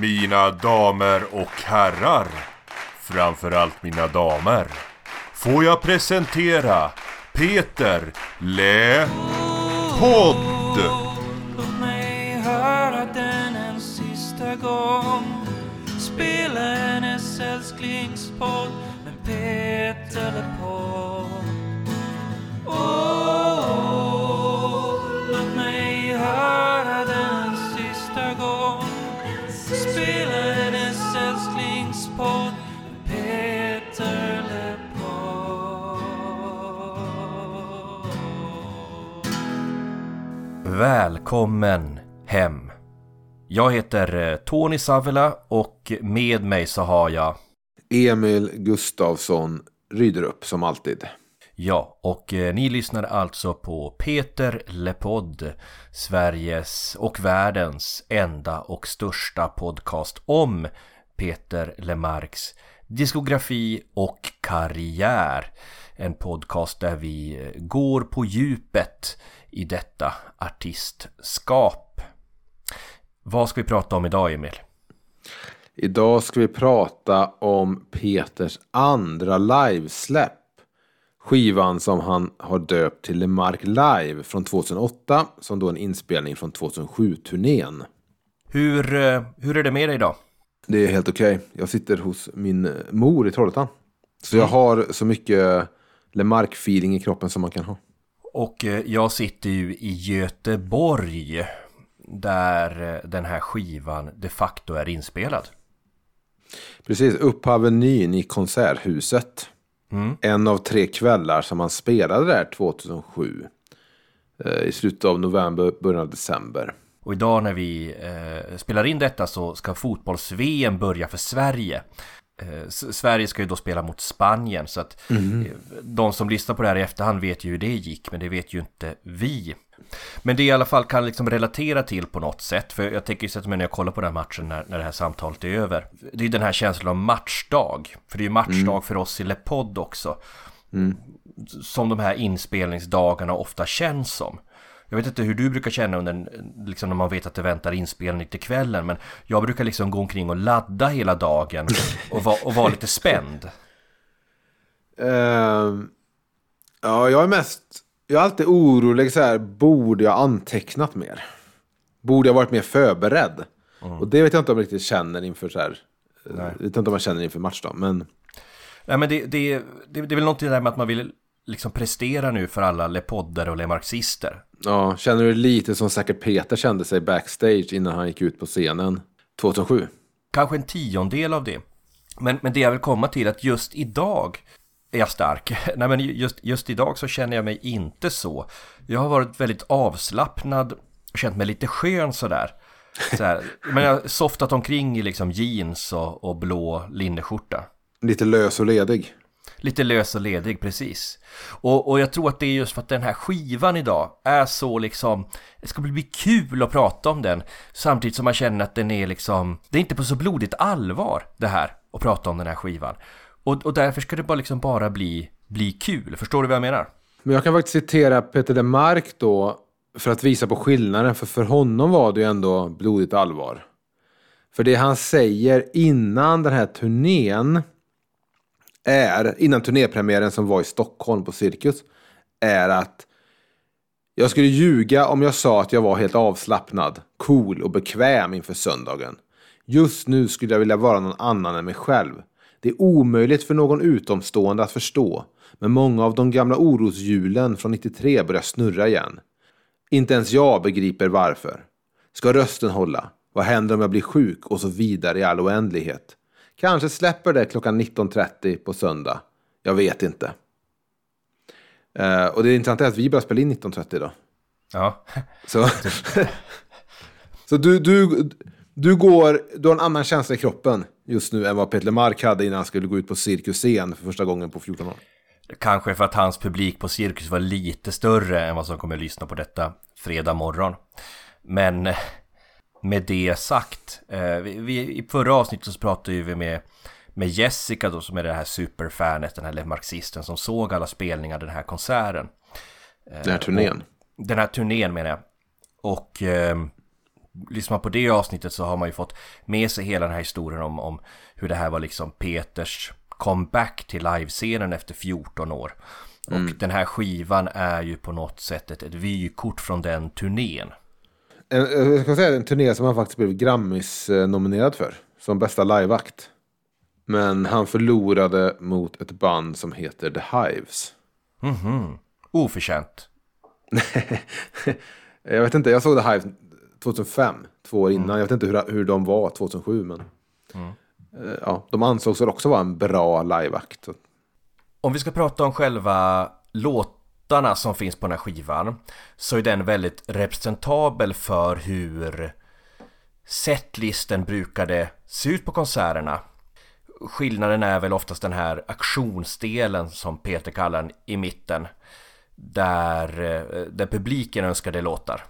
Mina damer och herrar, framförallt mina damer, får jag presentera Peter Le Podd. Välkommen hem! Jag heter eh, Tony Savela och med mig så har jag Emil Gustavsson Rydrup som alltid. Ja, och eh, ni lyssnar alltså på Peter Lepodd Sveriges och världens enda och största podcast om Peter Lemarks diskografi och karriär. En podcast där vi eh, går på djupet i detta artistskap. Vad ska vi prata om idag Emil? Idag ska vi prata om Peters andra livesläpp. Skivan som han har döpt till Lemark Live från 2008 som då en inspelning från 2007-turnén. Hur, eh, hur är det med dig idag? Det är helt okej. Jag sitter hos min mor i Trollhättan. Så jag har så mycket Lemark-feeling i kroppen som man kan ha. Och eh, jag sitter ju i Göteborg där eh, den här skivan de facto är inspelad. Precis, upp på Avenyn i Konserthuset. En av tre kvällar som han spelade där 2007. Eh, I slutet av november, början av december. Och idag när vi eh, spelar in detta så ska fotbolls-VM börja för Sverige. Eh, Sverige ska ju då spela mot Spanien så att eh, de som lyssnar på det här i efterhand vet ju hur det gick men det vet ju inte vi. Men det i alla fall kan liksom relatera till på något sätt för jag tänker ju sätta mig när jag kollar på den här matchen när, när det här samtalet är över. Det är den här känslan av matchdag. För det är ju matchdag för oss i Lepodd också. Som de här inspelningsdagarna ofta känns som. Jag vet inte hur du brukar känna under, liksom när man vet att det väntar inspelning till kvällen Men jag brukar liksom gå omkring och ladda hela dagen och, va, och vara lite spänd Ehm, ja, jag är mest... Jag är alltid orolig så här. Borde jag antecknat mer? Borde jag varit mer förberedd? Och det vet jag inte om jag riktigt känner inför så här. Jag vet inte om jag känner inför matchdag. Men Nej men det, det, det, det är väl någonting där med att man vill liksom prestera nu för alla lepoddare och lemarxister ja, känner du lite som säkert Peter kände sig backstage innan han gick ut på scenen 2007? Kanske en tiondel av det. Men, men det jag vill komma till är att just idag är jag stark. Nej men just, just idag så känner jag mig inte så. Jag har varit väldigt avslappnad och känt mig lite skön sådär. Så här, Men jag har softat omkring i liksom jeans och, och blå linneskjorta. Lite lös och ledig. Lite lös och ledig, precis. Och, och jag tror att det är just för att den här skivan idag är så liksom, det ska bli kul att prata om den. Samtidigt som man känner att den är liksom, det är inte på så blodigt allvar det här, att prata om den här skivan. Och, och därför ska det bara liksom bara bli, bli kul, förstår du vad jag menar? Men jag kan faktiskt citera Peter Lemark då för att visa på skillnaden. För för honom var det ju ändå blodigt allvar. För det han säger innan den här turnén är, innan turnépremiären som var i Stockholm på Cirkus, är att jag skulle ljuga om jag sa att jag var helt avslappnad, cool och bekväm inför söndagen. Just nu skulle jag vilja vara någon annan än mig själv. Det är omöjligt för någon utomstående att förstå, men många av de gamla oroshjulen från 93 börjar snurra igen. Inte ens jag begriper varför. Ska rösten hålla? Vad händer om jag blir sjuk? Och så vidare i all oändlighet. Kanske släpper det klockan 19.30 på söndag. Jag vet inte. Eh, och det intressanta är att vi börjar spela in 19.30 då. Ja, Så, så du, du, du, går, du har en annan känsla i kroppen just nu än vad Peter Lemark hade innan han skulle gå ut på cirkusscen för första gången på 14 år. kanske för att hans publik på Cirkus var lite större än vad som kommer att lyssna på detta fredag morgon. Men med det sagt, eh, vi, vi, i förra avsnittet så pratade vi med, med Jessica då som är det här superfanet, den här marxisten som såg alla spelningar den här konserten. Den här turnén. Den här turnén menar jag. Och eh, lyssnar man på det avsnittet så har man ju fått med sig hela den här historien om, om hur det här var liksom Peters comeback till livescenen efter 14 år. Och den här skivan är ju på något sätt ett, ett vykort från den turnén. En, jag ska säga en turné som han faktiskt blev Grammis-nominerad för. Som bästa liveakt. Men han förlorade mot ett band som heter The Hives. Mhm. Oförtjänt. jag vet inte, jag såg The Hives 2005, två år innan. Jag vet inte hur, hur de var 2007, men... Eh, Ja, de ansågs väl också vara en bra liveakt. Om vi ska prata om själva låtarna som finns på den här skivan så är den väldigt representabel för hur setlisten brukade se ut på konserterna. Skillnaden är väl oftast den här aktionsdelen som Peter kallar den i mitten där, eh, där publiken önskade låtar.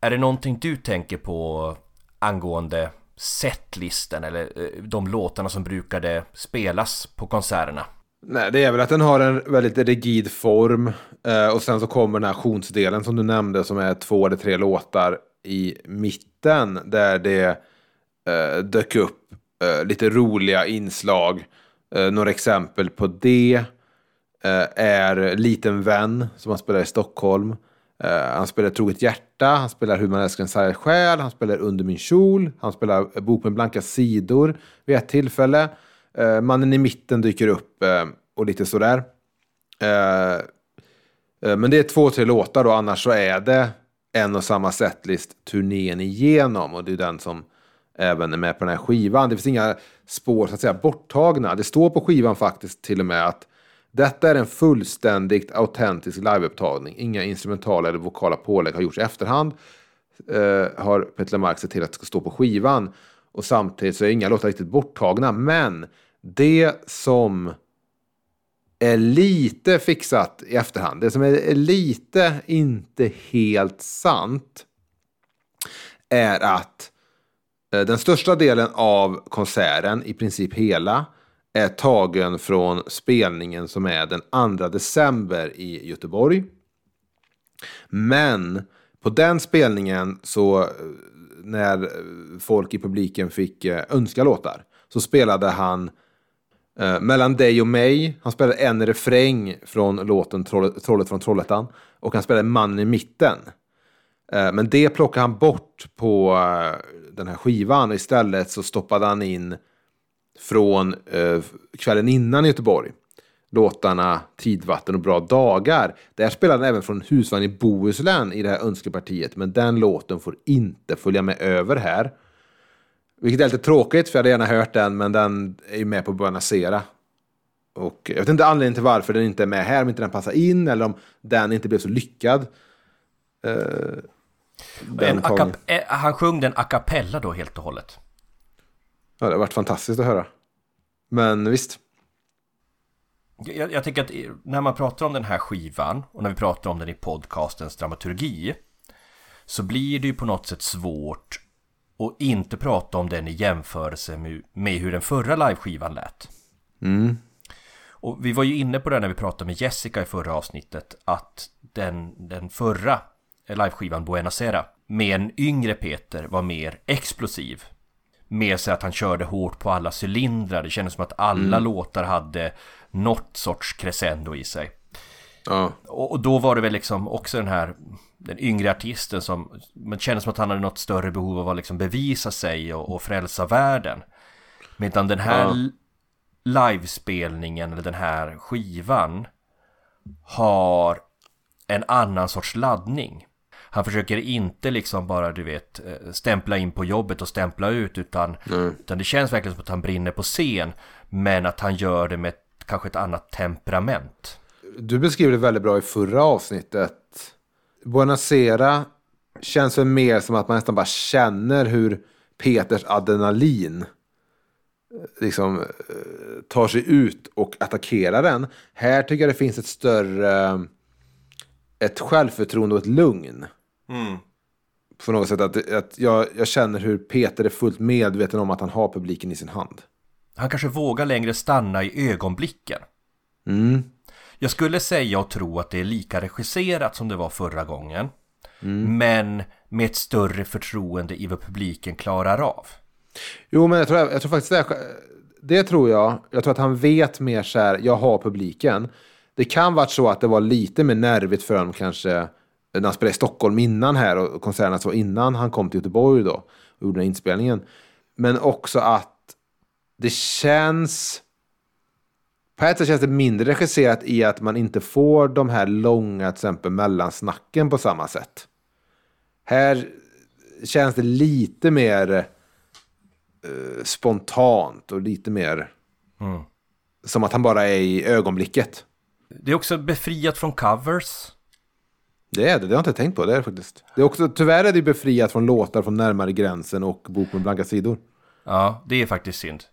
Är det någonting du tänker på angående setlisten eller eh, de låtarna som brukade spelas på konserterna? Nej, det är väl att den har en väldigt rigid form. Eh, och sen så kommer den här aktionsdelen som du nämnde som är två eller tre låtar i mitten. Där det eh, dök upp eh, lite roliga inslag. Eh, några exempel på det eh, är Liten vän som han spelar i Stockholm. Eh, han spelar Troget hjärta, han spelar Hur man älskar en sargad själ, han spelar Under min kjol, han spelar Bok med blanka sidor vid ett tillfälle. Eh, mannen i mitten dyker upp eh, och lite sådär. Eh, eh, men det är två, tre låtar då, annars så är det en och samma setlist turnén igenom och det är den som även är med på den här skivan. Det finns inga spår så att säga borttagna. Det står på skivan faktiskt till och med att detta är en fullständigt autentisk liveupptagning. Inga instrumentala eller vokala pålägg har gjorts i efterhand. Eh, har Peter Mark sett till att det ska stå på skivan. Och samtidigt så är inga låtar riktigt borttagna. Men det som är lite fixat i efterhand, det som är lite inte helt sant, är att eh, den största delen av konserten, i princip hela, är tagen från spelningen som är den 2 december i Göteborg. Men på den spelningen så eh, när eh, folk i publiken fick eh, önska låtar så spelade han eh, Mellan dig och mig. Han spelade en refräng från låten Trollet, Trollet från Trollhättan och han spelade Mannen i mitten. Eh, men det plockade han bort på eh, den här skivan istället så stoppade han in från eh, kvällen innan i Göteborg. Låtarna Tidvatten och Bra dagar. Där spelade han även från Husvagn i Bohuslän i det här önskepartiet. Men den låten får inte följa med över här. Vilket är lite tråkigt för jag hade gärna hört den men den är ju med på Aires. Och jag vet inte anledningen till varför den inte är med här, om inte den passar in eller om den inte blev så lyckad. Den eh, han sjöng den a cappella då helt och hållet. Ja, det har varit fantastiskt att höra. Men visst. Jag, jag tänker att när man pratar om den här skivan och när vi pratar om den i podcastens dramaturgi så blir det ju på något sätt svårt att inte prata om den i jämförelse med, med hur den förra liveskivan lät. Och vi var ju inne på det när vi pratade med Jessica i förra avsnittet att den, den förra liveskivan Buenos Aires med en yngre Peter var mer explosiv. Mer så att han körde hårt på alla cylindrar. Det kändes som att alla låtar hade något sorts crescendo i sig. Ja. Och, och då var det väl liksom också den här den yngre artisten som men kändes som att han hade något större behov av att liksom bevisa sig och, och frälsa världen. Medan den här Ja. livespelningen eller den här skivan har en annan sorts laddning. Han försöker inte liksom bara du vet eh, stämpla in på jobbet och stämpla ut utan, utan det känns verkligen som att han brinner på scen men att han gör det med ett, kanske ett annat temperament. Du beskrev det väldigt bra i förra avsnittet. Aires känns väl mer som att man nästan bara känner hur Peters adrenalin eh, liksom eh, tar sig ut och attackerar den. Här tycker jag det finns ett större ett självförtroende och ett lugn. På något sätt att, att jag, jag känner hur Peter är fullt medveten om att han har publiken i sin hand. Han kanske vågar längre stanna i ögonblicken. Mm. Jag skulle säga och tro att det är lika regisserat som det var förra gången. Men med ett större förtroende i vad publiken klarar av. Jo, men jag tror, jag tror faktiskt det. Det tror jag. Jag tror att han vet mer så här, jag har publiken. Det kan vara så att det var lite mer nervigt för honom kanske när han spelade i Stockholm innan här och konserterna så innan han kom till Göteborg då och gjorde den här inspelningen. Men också att det känns... På ett sätt känns det mindre regisserat i att man inte får de här långa till exempel mellansnacken på samma sätt. Här känns det lite mer eh, spontant och lite mer Mm. som att han bara är i ögonblicket. Det är också befriat från covers. Det är det, det har jag inte tänkt på. Det är det faktiskt. Det är också, tyvärr är det befriat från låtar från Närmare gränsen och Bok med blanka sidor. Ja, det är faktiskt synd.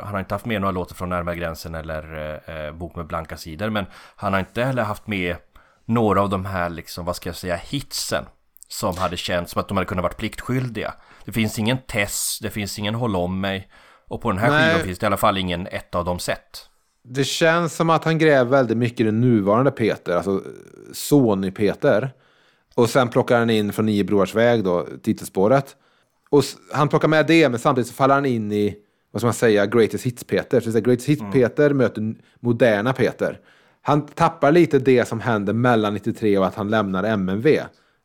Han har inte haft med några låtar från Närmare gränsen eller eh, Bok med blanka sidor. Men han har inte heller haft med några av de här, liksom, vad ska jag säga, hitsen. Som hade känts som att de hade kunnat varit pliktskyldiga. Det finns ingen Tess, det finns ingen Håll om mig. Och på den här Nej. skivan finns det i alla fall ingen ett av dem sett. Det känns som att han gräver väldigt mycket i den nuvarande Peter, alltså Sony-Peter. Och sen plockar han in från Nio Broars väg då, titelspåret. Och han plockar med det, men samtidigt så faller han in i, vad ska man säga, Greatest Hits-Peter. Så det är Greatest Hits-Peter möter n- moderna Peter. Han tappar lite det som händer mellan 93 och att han lämnar MNV.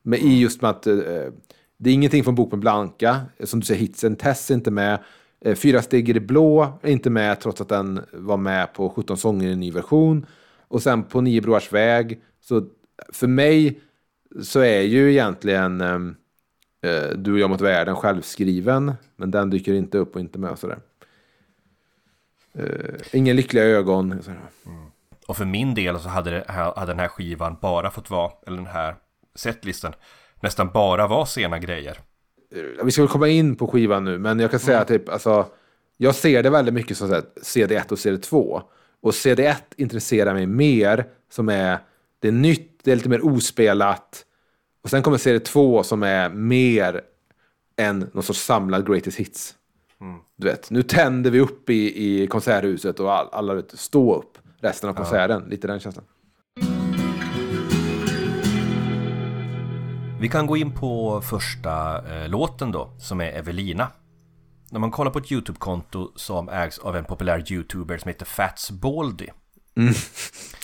Men i just med att eh, det är ingenting från Bok med Blanka, som du säger, hitsen, Tess är inte med. Eh, Fyra steg i det blå är inte med trots att den var med på 17 sånger i en ny version. Och sen på Nio Broars väg, så för mig så är ju egentligen ehm, eh, Du och jag mot världen självskriven, men den dyker inte upp och inte med sådär. Eh, ingen lyckliga ögon. och. Mm. Och för min del så hade, det, hade den här skivan bara fått vara, eller den här setlisten, nästan bara var sena grejer. Eh, Vi ska väl komma in på skivan nu, men jag kan säga typ, alltså, jag ser det väldigt mycket som så här, CD1 och CD2. Och CD1 intresserar mig mer, som är, det är nytt, det är lite mer ospelat. Och sen kommer CD2 som är mer än någon sorts samlad greatest hits. Du vet, nu tänder vi upp i, i konserthuset och all, alla vet, stå upp resten av konserten. Lite den känslan. Vi kan gå in på första eh, låten då, som är Evelina. När man kollar på ett YouTube-konto som ägs av en populär YouTuber som heter Fats Baldy.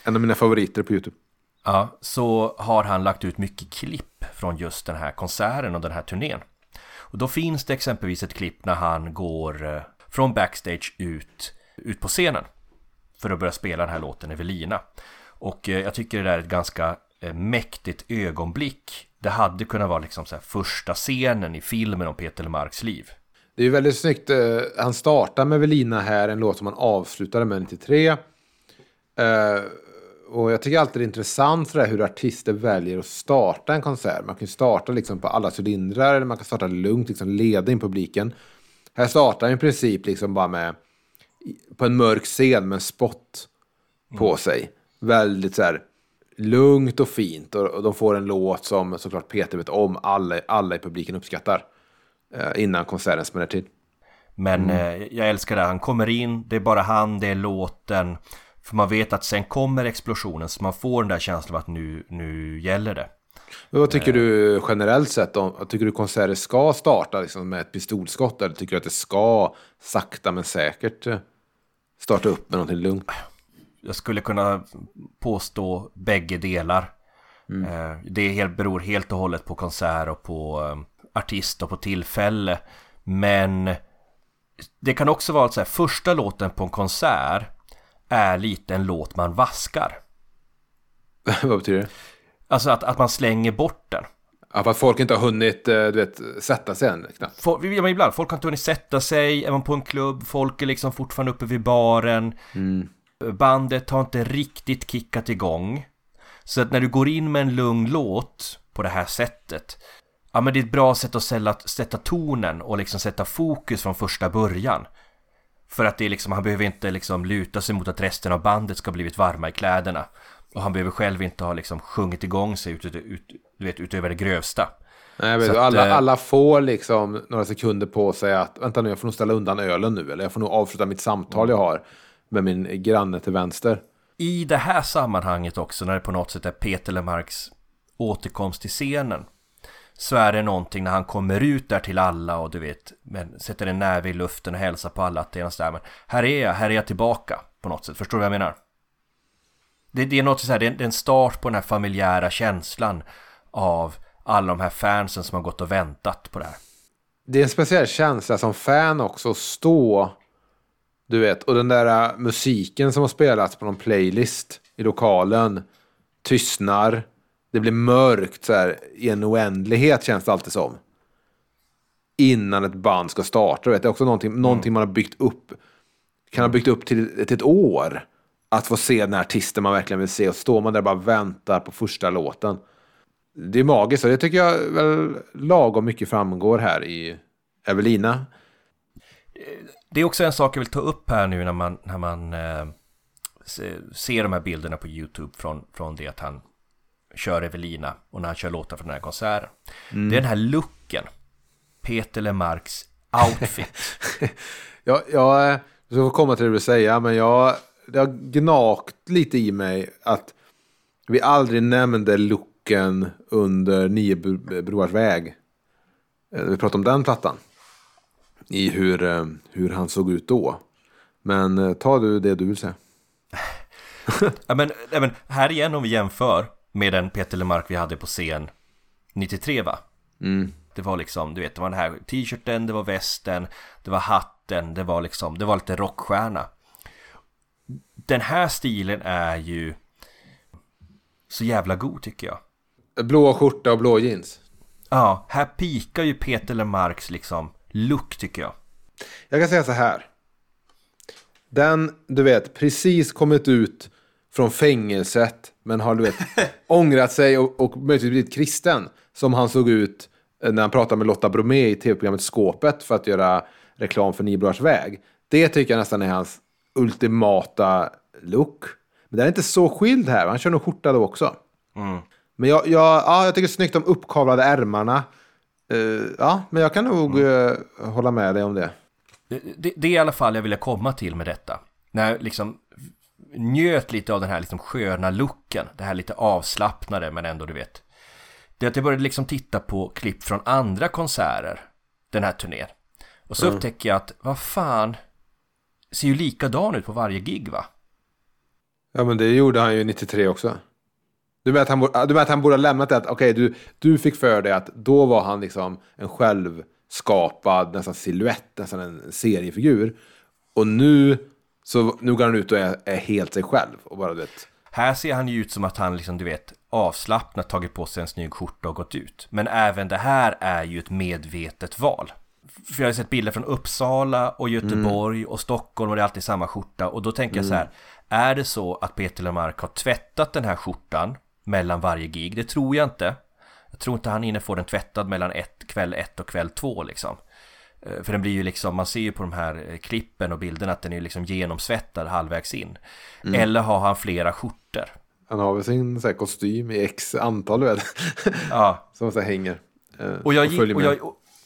En av mina favoriter på YouTube. Ja, så har han lagt ut mycket klipp från just den här konserten och den här turnén. Och då finns det exempelvis ett klipp när han går eh, från backstage ut, ut på scenen för att börja spela den här låten Evelina. Och eh, jag tycker det där är ett ganska mäktigt ögonblick. Det hade kunnat vara liksom så första scenen i filmen om Peter Lemarks liv. Det är ju väldigt snyggt. eh, Han startar med Velina här, en låt som han avslutade med 93. Eh, och jag tycker alltid det är intressant sådär hur artister väljer att starta en konsert. Man kan ju starta liksom på alla cylindrar, eller man kan starta lugnt, liksom leda in publiken. Här startar han i princip liksom bara med, på en mörk scen med en spot på sig. Väldigt så här lugnt och fint. Och, och de får en låt som såklart Peter vet om, alla, alla i publiken uppskattar. Eh, innan konserten smäller till. Men eh, jag älskar det, han kommer in, det är bara han, det är låten. För man vet att sen kommer explosionen, så man får den där känslan av att nu, nu gäller det. Men vad tycker du generellt sett? Om, tycker du konserter ska starta liksom med ett pistolskott? Eller tycker du att det ska sakta men säkert eh, starta upp med någonting lugnt? Jag skulle kunna påstå bägge delar. Eh, Det helt, beror helt och hållet på konsert och på eh, artist och på tillfälle. Men det kan också vara att så här, första låten på en konsert är lite en låt man vaskar. vad betyder det? Alltså att, att man slänger bort den. Ja, för att folk inte har hunnit eh, du vet, sätta sig än. knappt. Folk, ja, men ibland, folk har inte hunnit sätta sig, är man på en klubb, folk är liksom fortfarande uppe vid baren. Bandet har inte riktigt kickat igång. Så att när du går in med en lugn låt på det här sättet, ja men det är ett bra sätt att sälla, sätta tonen och liksom sätta fokus från första början. För att det är liksom, han behöver inte liksom luta sig mot att resten av bandet ska ha blivit varma i kläderna. Och han behöver själv inte ha liksom sjungit igång sig ut, ut, ut, du vet, utöver det grövsta. Nej, vet, att, alla, eh, alla får liksom några sekunder på sig att vänta nu, jag får nog ställa undan ölen nu. Eller jag får nog avsluta mitt samtal jag har med min granne till vänster. I det här sammanhanget också, när det på något sätt är Peter Lemarks återkomst till scenen, så är det någonting när han kommer ut där till alla och du vet, men sätter en näve i luften och hälsar på alla att det är sådär, men här är jag, här är jag tillbaka på något sätt, förstår du vad jag menar? Det, det är något så här, det är, det är en start på den här familjära känslan av alla de här fansen som har gått och väntat på det här. Det är en speciell känsla som fan också att stå, du vet, och den där äh, musiken som har spelats på någon playlist i lokalen tystnar. Det blir mörkt så här i en oändlighet känns det alltid som. Innan ett band ska starta. Vet. Det är också någonting, någonting man har byggt upp. Kan ha byggt upp till, till ett år. Att få se den här artisten man verkligen vill se. Och står man där och bara väntar på första låten. Det är magiskt och det tycker jag väl lagom mycket framgår här i Evelina. Det är också en sak jag vill ta upp här nu när man, när man eh, se- ser de här bilderna på YouTube från, från det att han kör Evelina och när han kör låtar från den här konserten. Det är den här looken. Peter Lemarks outfit. Jag, jag jag ska komma till det du säga, men jag, det har gnagt lite i mig att vi aldrig nämnde looken under Nio bro- broars väg. Eh, Vi pratade om den plattan. I hur, eh, hur han såg ut då. Men eh, ta du det du vill säga. ja, men, ja, men här igen om vi jämför med den Peter Lemark vi hade på scen 93 va? Det var liksom, du vet, det var den här t-shirten, det var västen, det var hatten, det var liksom, det var lite rockstjärna. Den här stilen är ju så jävla god tycker jag. Blå skjorta och blå jeans. Ja, här pikar ju Peter Lemarks liksom look tycker jag. Jag kan säga så här. Den, du vet, precis kommit ut från fängelset. Men har, du vet, ångrat sig och, och möjligtvis blivit kristen. Som han såg ut eh, när han pratade med Lotta Bromé i tv-programmet Skåpet. För att göra reklam för Niobrors väg. Det tycker jag nästan är hans ultimata look. Men den är inte så skild här. Han kör nog skjorta då också. Men jag, jag, ja, jag tycker det är snyggt de uppkavlade ärmarna. Eh, ja, men jag kan nog eh, hålla med dig om det. Det, det, det är i alla fall jag ville komma till med detta. När jag liksom njöt lite av den här liksom sköna looken. Det här lite avslappnade men ändå du vet. Det är att jag började liksom titta på klipp från andra konserter den här turnén. Och så upptäcker jag att vad fan ser ju likadan ut på varje gig va? Ja, men det gjorde han ju 93 också. Du menar att han, borde- du menar att han borde ha lämnat det att okej, du, du fick för dig att då var han liksom en självskapad nästan silhuett, nästan en seriefigur. Och nu, så, nu går han ut och är, är helt sig själv. Och bara, du vet, Här ser han ju ut som att han liksom, du vet, avslappnat tagit på sig en snygg skjorta och gått ut. Men även det här är ju ett medvetet val. För jag har sett bilder från Uppsala och Göteborg och Stockholm och det är alltid samma skjorta. Och då tänker jag så här, är det så att Peter Lemark har tvättat den här skjortan mellan varje gig? Det tror jag inte. Jag tror inte han hinner få den tvättad mellan ett, kväll ett och kväll två liksom. Eh, För den blir ju liksom, man ser ju på de här eh, klippen och bilderna att den är liksom genomsvettad halvvägs in. Eller har han flera skjortor? han har väl sin så här, kostym i x antal, vet. Ja, som så här, hänger. eh, och jag, och, med. jag,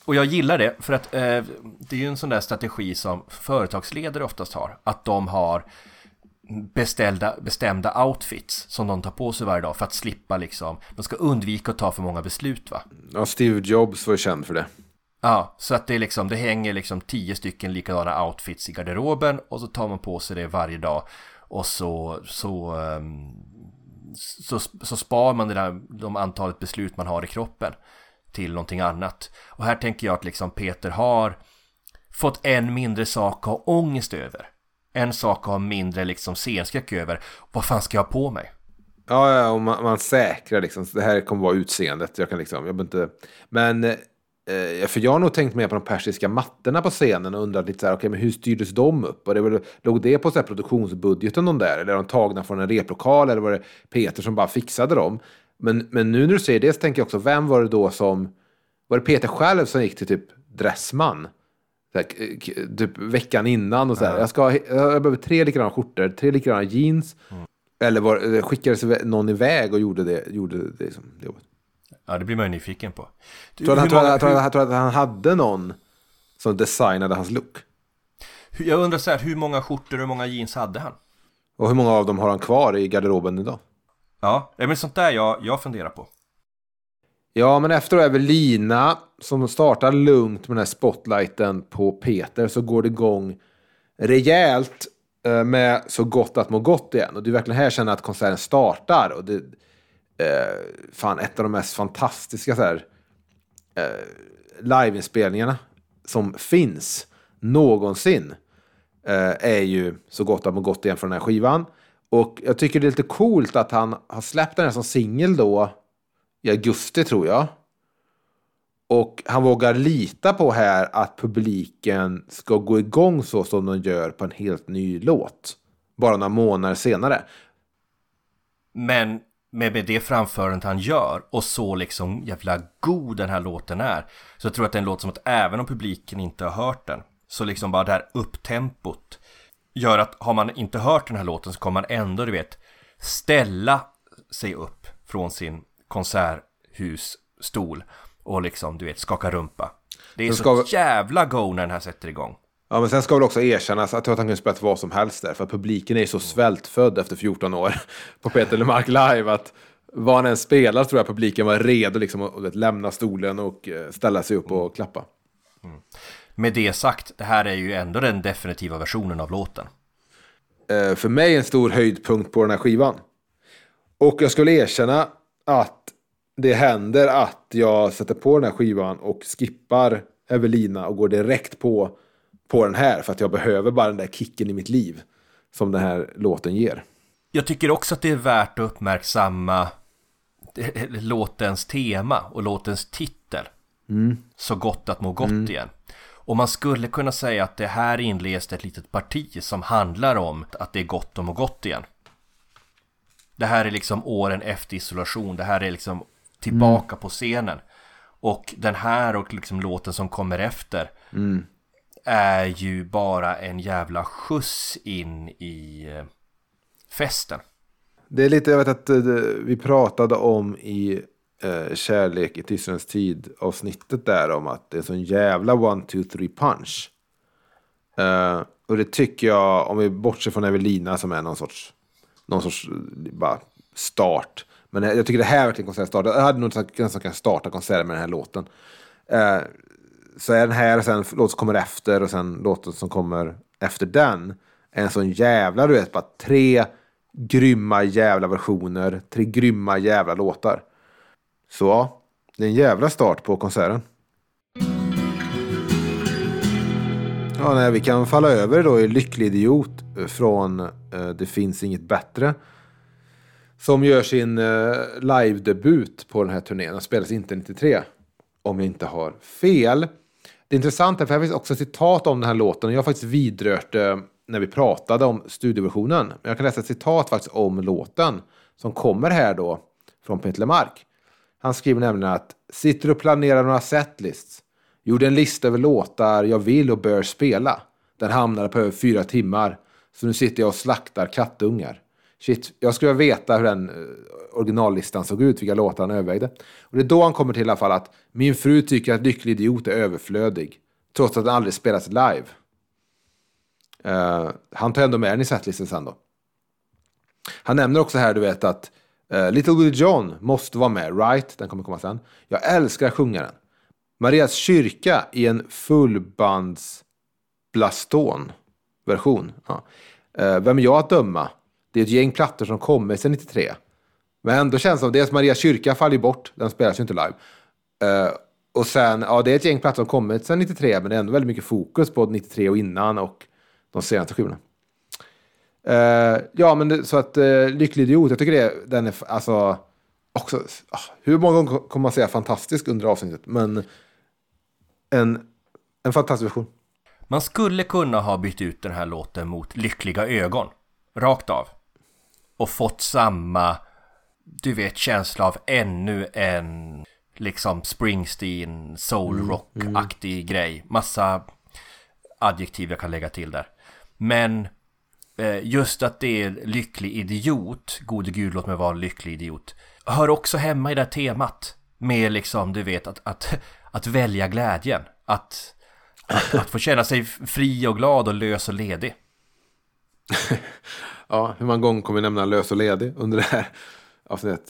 och jag gillar det för att eh, det är ju en sån där strategi som företagsledare oftast har. Att de har beställda, bestämda outfits som de tar på sig varje dag för att slippa liksom, de ska undvika att ta för många beslut va. Ja, Steve Jobs var ju känd för det. Ja, så att det är liksom, det hänger liksom tio stycken likadana outfits i garderoben och så tar man på sig det varje dag och så, så, ehm, så, så spar man det där, de antalet beslut man har i kroppen till någonting annat. Och här tänker jag att liksom Peter har fått en mindre sak att ha ångest över. En sak att ha mindre liksom scenskräck över. Vad fan ska jag ha på mig? Ja, ja och man, man säkrar liksom. Det här kommer vara utseendet. Jag kan liksom, jag behöver inte... Men, eh, för jag har nog tänkt mer på de persiska mattorna på scenen och undrat lite så här, okej, men hur styrdes de upp? Och det väl, låg det på så här produktionsbudgeten de där? Eller är de tagna från en replokal? Eller var det Peter som bara fixade dem? Men, men nu när du säger det så tänker jag också, vem var det då som... Var det Peter själv som gick till typ Dressman? Här, typ veckan innan och så här. Jag, ska, jag behöver tre likadana skjortor, tre likadana jeans. Eller var, eller skickades någon iväg och gjorde det, gjorde det, liksom, det jobbet? Ja, det blir man ju nyfiken på. Du, Tror hur tror, många- jag, tror, jag, tror att han hade någon som designade hans look? hur- Jag undrar så här, hur många skjortor och hur många jeans hade han? Och hur många av dem har han kvar i garderoben idag? Ja, det är sånt där jag, jag funderar på. Ja, men efter Evelina som startar lugnt med den här spotlighten på Peter så går det igång rejält eh, med Så gott att må gott igen. Och det är verkligen här jag känner att konserten startar. Och det, eh, fan, ett av de mest fantastiska så här, eh, liveinspelningarna som finns någonsin eh, är ju Så gott att må gott igen från den här skivan. Och jag tycker det är lite coolt att han har släppt den här som singel då i augusti tror jag. Och han vågar lita på här att publiken ska gå igång så som de gör på en helt ny låt. Bara några månader senare. Men med, det framförandet han gör och så liksom jävla god den här låten är Så jag tror att det är en låt som att även om publiken inte har hört den Så liksom bara det här upptempot Gör att har man inte hört den här låten så kommer man ändå du vet Ställa sig upp från sin konserthusstol Och liksom du vet skaka rumpa Det är så jävla go när den här sätter igång Ja, men sen ska väl också erkännas att jag tror att han kunde spelat vad som helst där. För att publiken är ju så svältfödd efter 14 år på Peter LeMarc live. Att vad han än spelar tror jag publiken var redo liksom att att lämna stolen och eh, ställa sig upp och klappa. Med det sagt, det här är ju ändå den definitiva versionen av låten eh, för mig en stor höjdpunkt på den här skivan. Och jag skulle erkänna att det händer att jag sätter på den här skivan och skippar Evelina och går direkt på, på den här. För att jag behöver bara den där kicken i mitt liv som den här låten ger. Jag tycker också att det är värt att uppmärksamma låtens tema och låtens titel. Så gott att må gott igen. Och man skulle kunna säga att det här inleds ett litet parti som handlar om att det är gott att må gott igen. Det här är liksom åren efter isolation, det här är liksom tillbaka på scenen. Och den här och liksom låten som kommer efter är ju bara en jävla skjuts in i eh, festen. Det är lite, jag vet att eh, vi pratade om i eh, Kärlek i tystnadens tid avsnittet där om att det är en sån jävla one, two, three punch. Eh, och det tycker jag, om vi bortser från Evelina som är någon sorts, någon sorts bara start. Men jag tycker det här är verkligen konsertstart. Jag hade nog sagt nästan kunnat starta konserten med den här låten. Eh, så är den här och sen låten som kommer efter och sen låten som kommer efter den. är En sån jävla, du vet, bara tre grymma jävla versioner. Tre grymma jävla låtar. Så ja, det är en jävla start på konserten. Ja, nej, vi kan falla över då i Lycklig Idiot från Eh, det finns inget bättre. Som gör sin eh, live-debut på den här turnén. Den spelas inte 93. Om jag inte har fel. Det är intressant, här, för här finns också citat om den här låten. Jag har faktiskt vidrört det när vi pratade om studioversionen. Jag kan läsa ett citat faktiskt om låten. Som kommer här då från Peter LeMarc. Han skriver nämligen att sitter och planerar några setlists. Gjorde en lista över låtar jag vill och bör spela. Den hamnade på över fyra timmar. Så nu sitter jag och slaktar kattungar. Shit, jag skulle vilja veta hur den eh, originallistan såg ut, vilka låtar han övervägde. Och det är då han kommer till i alla fall att min fru tycker att Lycklig Idiot är överflödig. Trots att den aldrig spelats live. Uh, han tar ändå med den i setlisten sen då. Han nämner också här, du vet, att uh, Little Willie John måste vara med, right? Den kommer komma sen. Jag älskar att sjunga den. Marias kyrka i en fullbands Blaston-version. Ja. Eh, vem är jag att döma? Det är ett gäng plattor som kommer sedan 93. Men då känns det som, dels Maria kyrka faller ju bort, den spelas ju inte live. Uh, och sen, ja det är ett gäng plattor som kommit sedan 93, men det är ändå väldigt mycket fokus på 93 och innan och de senaste skivorna. Uh, ja, men det, så att uh, Lycklig Idiot, jag tycker det, den är alltså också, uh, hur många gånger kommer man säga fantastisk under avsnittet, men en, en fantastisk version. Man skulle kunna ha bytt ut den här låten mot Lyckliga ögon. Rakt av. Och fått samma, du vet, känsla av ännu en liksom Springsteen, soul rock-aktig grej. Massa adjektiv jag kan lägga till där. Men eh, just att det är lycklig idiot, gode gud låt mig vara lycklig idiot, hör också hemma i det här temat. Med liksom, du vet, att, att, att välja glädjen. Att, att, att få känna sig fri och glad och lös och ledig. Ja, hur många gånger kommer vi nämna lös och ledig under det här avsnittet?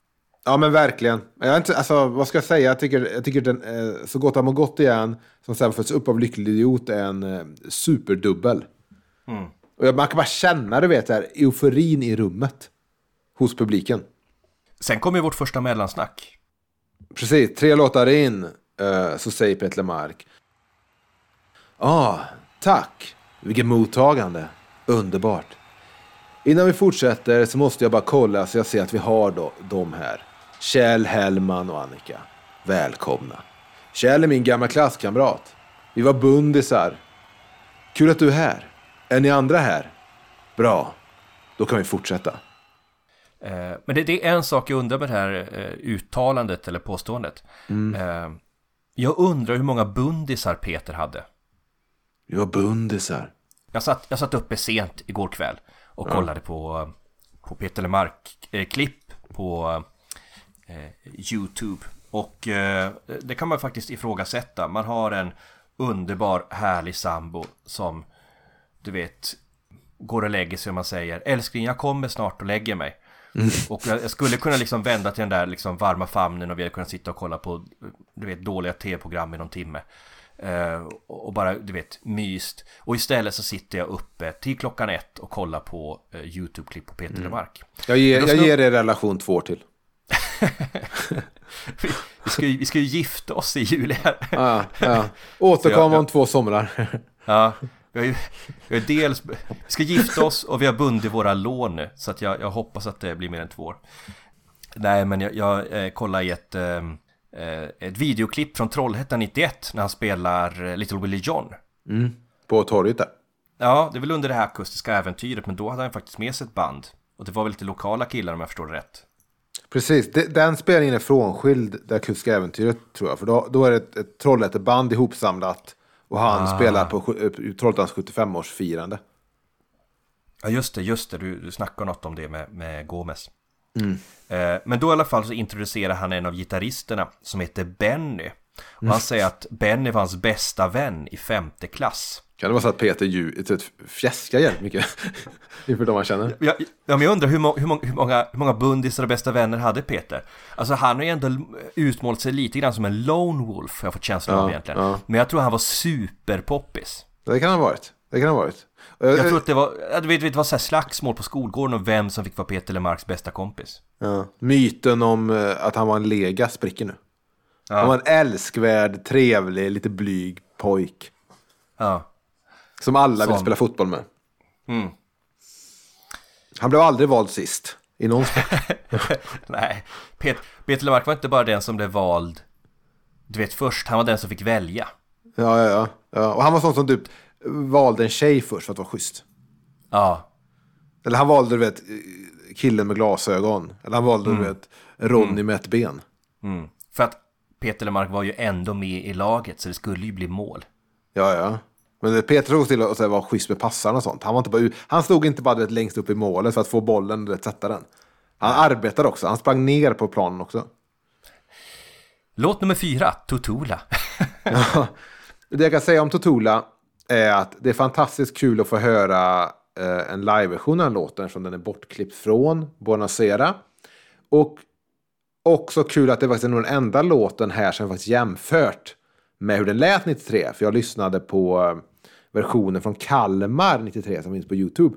Ja men verkligen. Jag inte, alltså, vad ska jag säga? Jag tycker, jag tycker den eh, Så gott har man gått igen, som sen följs upp av Lycklig Idiot, är en eh, superdubbel. Och jag- man kan bara känna, du vet, där, euforin i rummet. Hos publiken. Sen kommer vårt första mellansnack. Precis, tre låtar in eh, så säger Peter Lemark. Ah, tack. Vilket mottagande. Underbart. Innan vi fortsätter så måste jag bara kolla så jag ser att vi har då, dem här. Kjell, Hellman och Annika. Välkomna. Kjell är min gamla klasskamrat. Vi var bundisar. Kul att du är här. Är ni andra här? Bra. Då kan vi fortsätta. Eh, men det, det är en sak jag undrar med det här eh, uttalandet eller påståendet. Eh, jag undrar hur många bundisar Peter hade. Vi var bundisar. Jag satt, jag satt uppe sent igår kväll och kollade på, på Peter Lemark-klipp på eh, YouTube. Och eh, det kan man faktiskt ifrågasätta. Man har en underbar, härlig sambo som, du vet, går och lägger sig och man säger Älskling, jag kommer snart och lägger mig. Och jag, jag skulle kunna liksom vända till den där liksom varma famnen och vi hade kunnat sitta och kolla på, du vet, dåliga tv-program i någon timme. Eh, och bara, du vet, myst. Och istället så sitter jag uppe till klockan ett och kollar på eh, YouTube-klipp på Peter Lemark. Jag ger, jag ger er relation två år till. Vi, vi, ska ju, vi ska ju gifta oss i juli här. Ja, ja. Återkom om två somrar. Ja, vi har ju, vi har dels, vi ska gifta oss och vi har bundit våra lån nu. Så att jag, jag hoppas att det blir mer än två år. Nej, men jag, jag eh, kollade i ett, eh, ett videoklipp från Trollhättan 91 när han spelar eh, Little Willie John. På torget där. Ja, det är väl under det här akustiska äventyret, men då hade han faktiskt med sig ett band. Och det var väl lite lokala killar om jag förstår det rätt. Precis, De- den spelningen är frånskild det akustiska äventyret tror jag. För då, då är det ett, ett Trollhätteband ihopsamlat. Och han spelar på eh, Trollhättans 75-årsfirande. Ja just det, just det, du, du snackade något om det med, med Gomez. Eh, men då i alla fall så introducerar han en av gitarristerna som heter Benny. Och han säger att Benny var hans bästa vän i femte klass. Kan det vara så att Peter ju, typ, fjäskar jävligt mycket inför de han känner? Ja, ja men jag undrar hur, må, hur, många, hur, många, hur många bundisar och bästa vänner hade Peter? Alltså han har ju ändå utmålat sig lite grann som en lone wolf, har jag fått känslan av Ja, egentligen. ja. Men jag tror han var superpoppis. Det kan ha varit. Det kan ha varit. Och Jag tror att det var, ja, du vet, det var så här slagsmål på skolgården om vem som fick vara Peter Lemarks bästa kompis. Ja. Myten om eh, att han var en lega spricker nu. Ja. Han var en älskvärd, trevlig, lite blyg pojk. Ja. Som alla vill Som- spela fotboll med. Mm. Han blev aldrig vald sist. I någon. Nej, Pet, Peter Lemark var inte bara den som blev vald, du vet först, han var den som fick välja. ja, ja, ja, ja. Och han var sån som typ valde en tjej först för att vara schysst. Ja, Eller han valde, du vet, killen med glasögon. Eller han valde, du vet, Ronny med ett ben. mm. för att Peter Lemark var ju ändå med i laget, så det skulle ju bli mål. Ja, ja. Men Peter stod till och så här var schysst med passarna och sånt. Han, var inte bara, han stod inte bara vet, längst upp i målet för att få bollen och sätta den. Han arbetade också. Han sprang ner på planen också. Låt nummer fyra, Tutula. Det jag kan säga om Totula är att det är fantastiskt kul att få höra eh, en liveversion av den låten eftersom den är bortklippt från Bonacera. Och också kul att det faktiskt är nog den enda låten här som jag faktiskt jämfört med hur den lät 93. För jag lyssnade på eh, versionen från Kalmar 93 som finns på YouTube.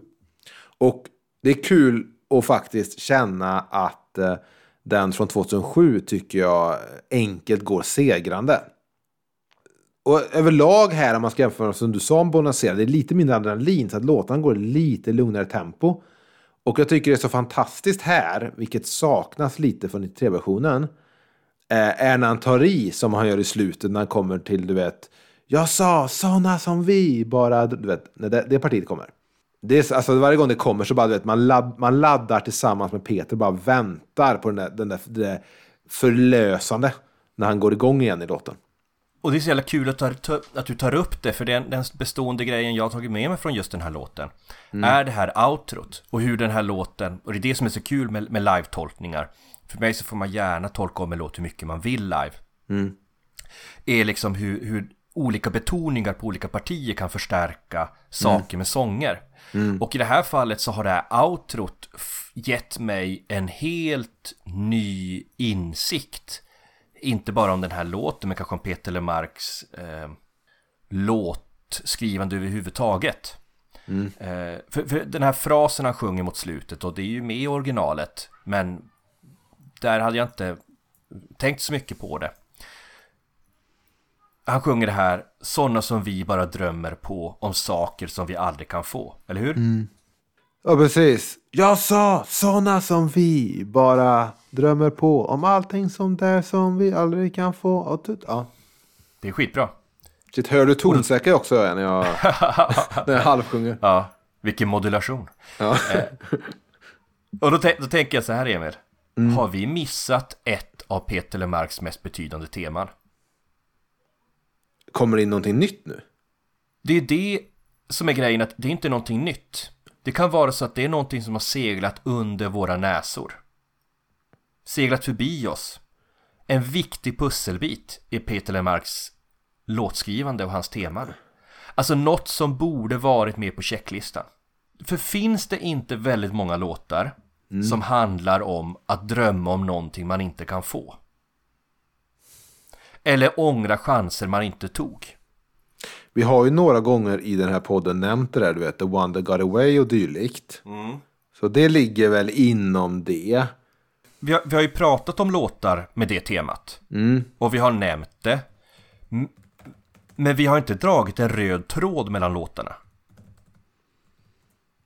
Och det är kul att faktiskt känna att eh, den från 2007 tycker jag eh, enkelt går segrande. Och överlag här om man ska jämföra som du sa om Bonacera, det är lite mindre adrenalin så att låtarna går i lite lugnare tempo. Och jag tycker det är så fantastiskt här, vilket saknas lite från e 93-versionen, eh, är när han tar i som han gör i slutet när han kommer till, du vet, jag sa såna som vi, bara, du vet, när det, det partiet kommer. Det är, alltså, varje gång det kommer så bara, du vet, man, ladd, man laddar tillsammans med Peter, och bara väntar på den där, den där, det där förlösande när han går igång igen i låten. Och det är så jävla kul att, ta, att du tar upp det, för den, den bestående grejen jag har tagit med mig från just den här låten är det här outrot och hur den här låten, och det är det som är så kul med, med live-tolkningar. För mig så får man gärna tolka om en låt hur mycket man vill live. Är liksom hur, hur olika betoningar på olika partier kan förstärka saker med sånger. Och i det här fallet så har det här outrot gett mig en helt ny insikt. Inte bara om den här låten, men kanske om Peter Lemarks eh, låtskrivande överhuvudtaget. Eh, för, för den här frasen han sjunger mot slutet, och det är ju med i originalet, men där hade jag inte tänkt så mycket på det. Han sjunger det här, sådana som vi bara drömmer på om saker som vi aldrig kan få, eller hur? Ja, precis. Jag sa sådana som vi bara drömmer på om allting som där som vi aldrig kan få. Och ja. Det är skitbra. Shit, hör du tonsäker också när jag, när jag halvsjunger? Ja, vilken modulation. Ja. Och då, då tänker jag så här Emil. Har vi missat ett av Peter Lemarks mest betydande teman? Kommer det in någonting nytt nu? Det är det som är grejen, att det är inte någonting nytt. Det kan vara så att det är någonting som har seglat under våra näsor. Seglat förbi oss. En viktig pusselbit i Peter Lemarks låtskrivande och hans teman. Alltså något som borde varit med på checklistan. För finns det inte väldigt många låtar som handlar om att drömma om någonting man inte kan få? Eller ångra chanser man inte tog? Vi har ju några gånger i den här podden nämnt det där, du vet, The One That Got Away och dylikt. Så det ligger väl inom det. Vi har, vi har ju pratat om låtar med det temat. Och vi har nämnt det. Men vi har inte dragit en röd tråd mellan låtarna.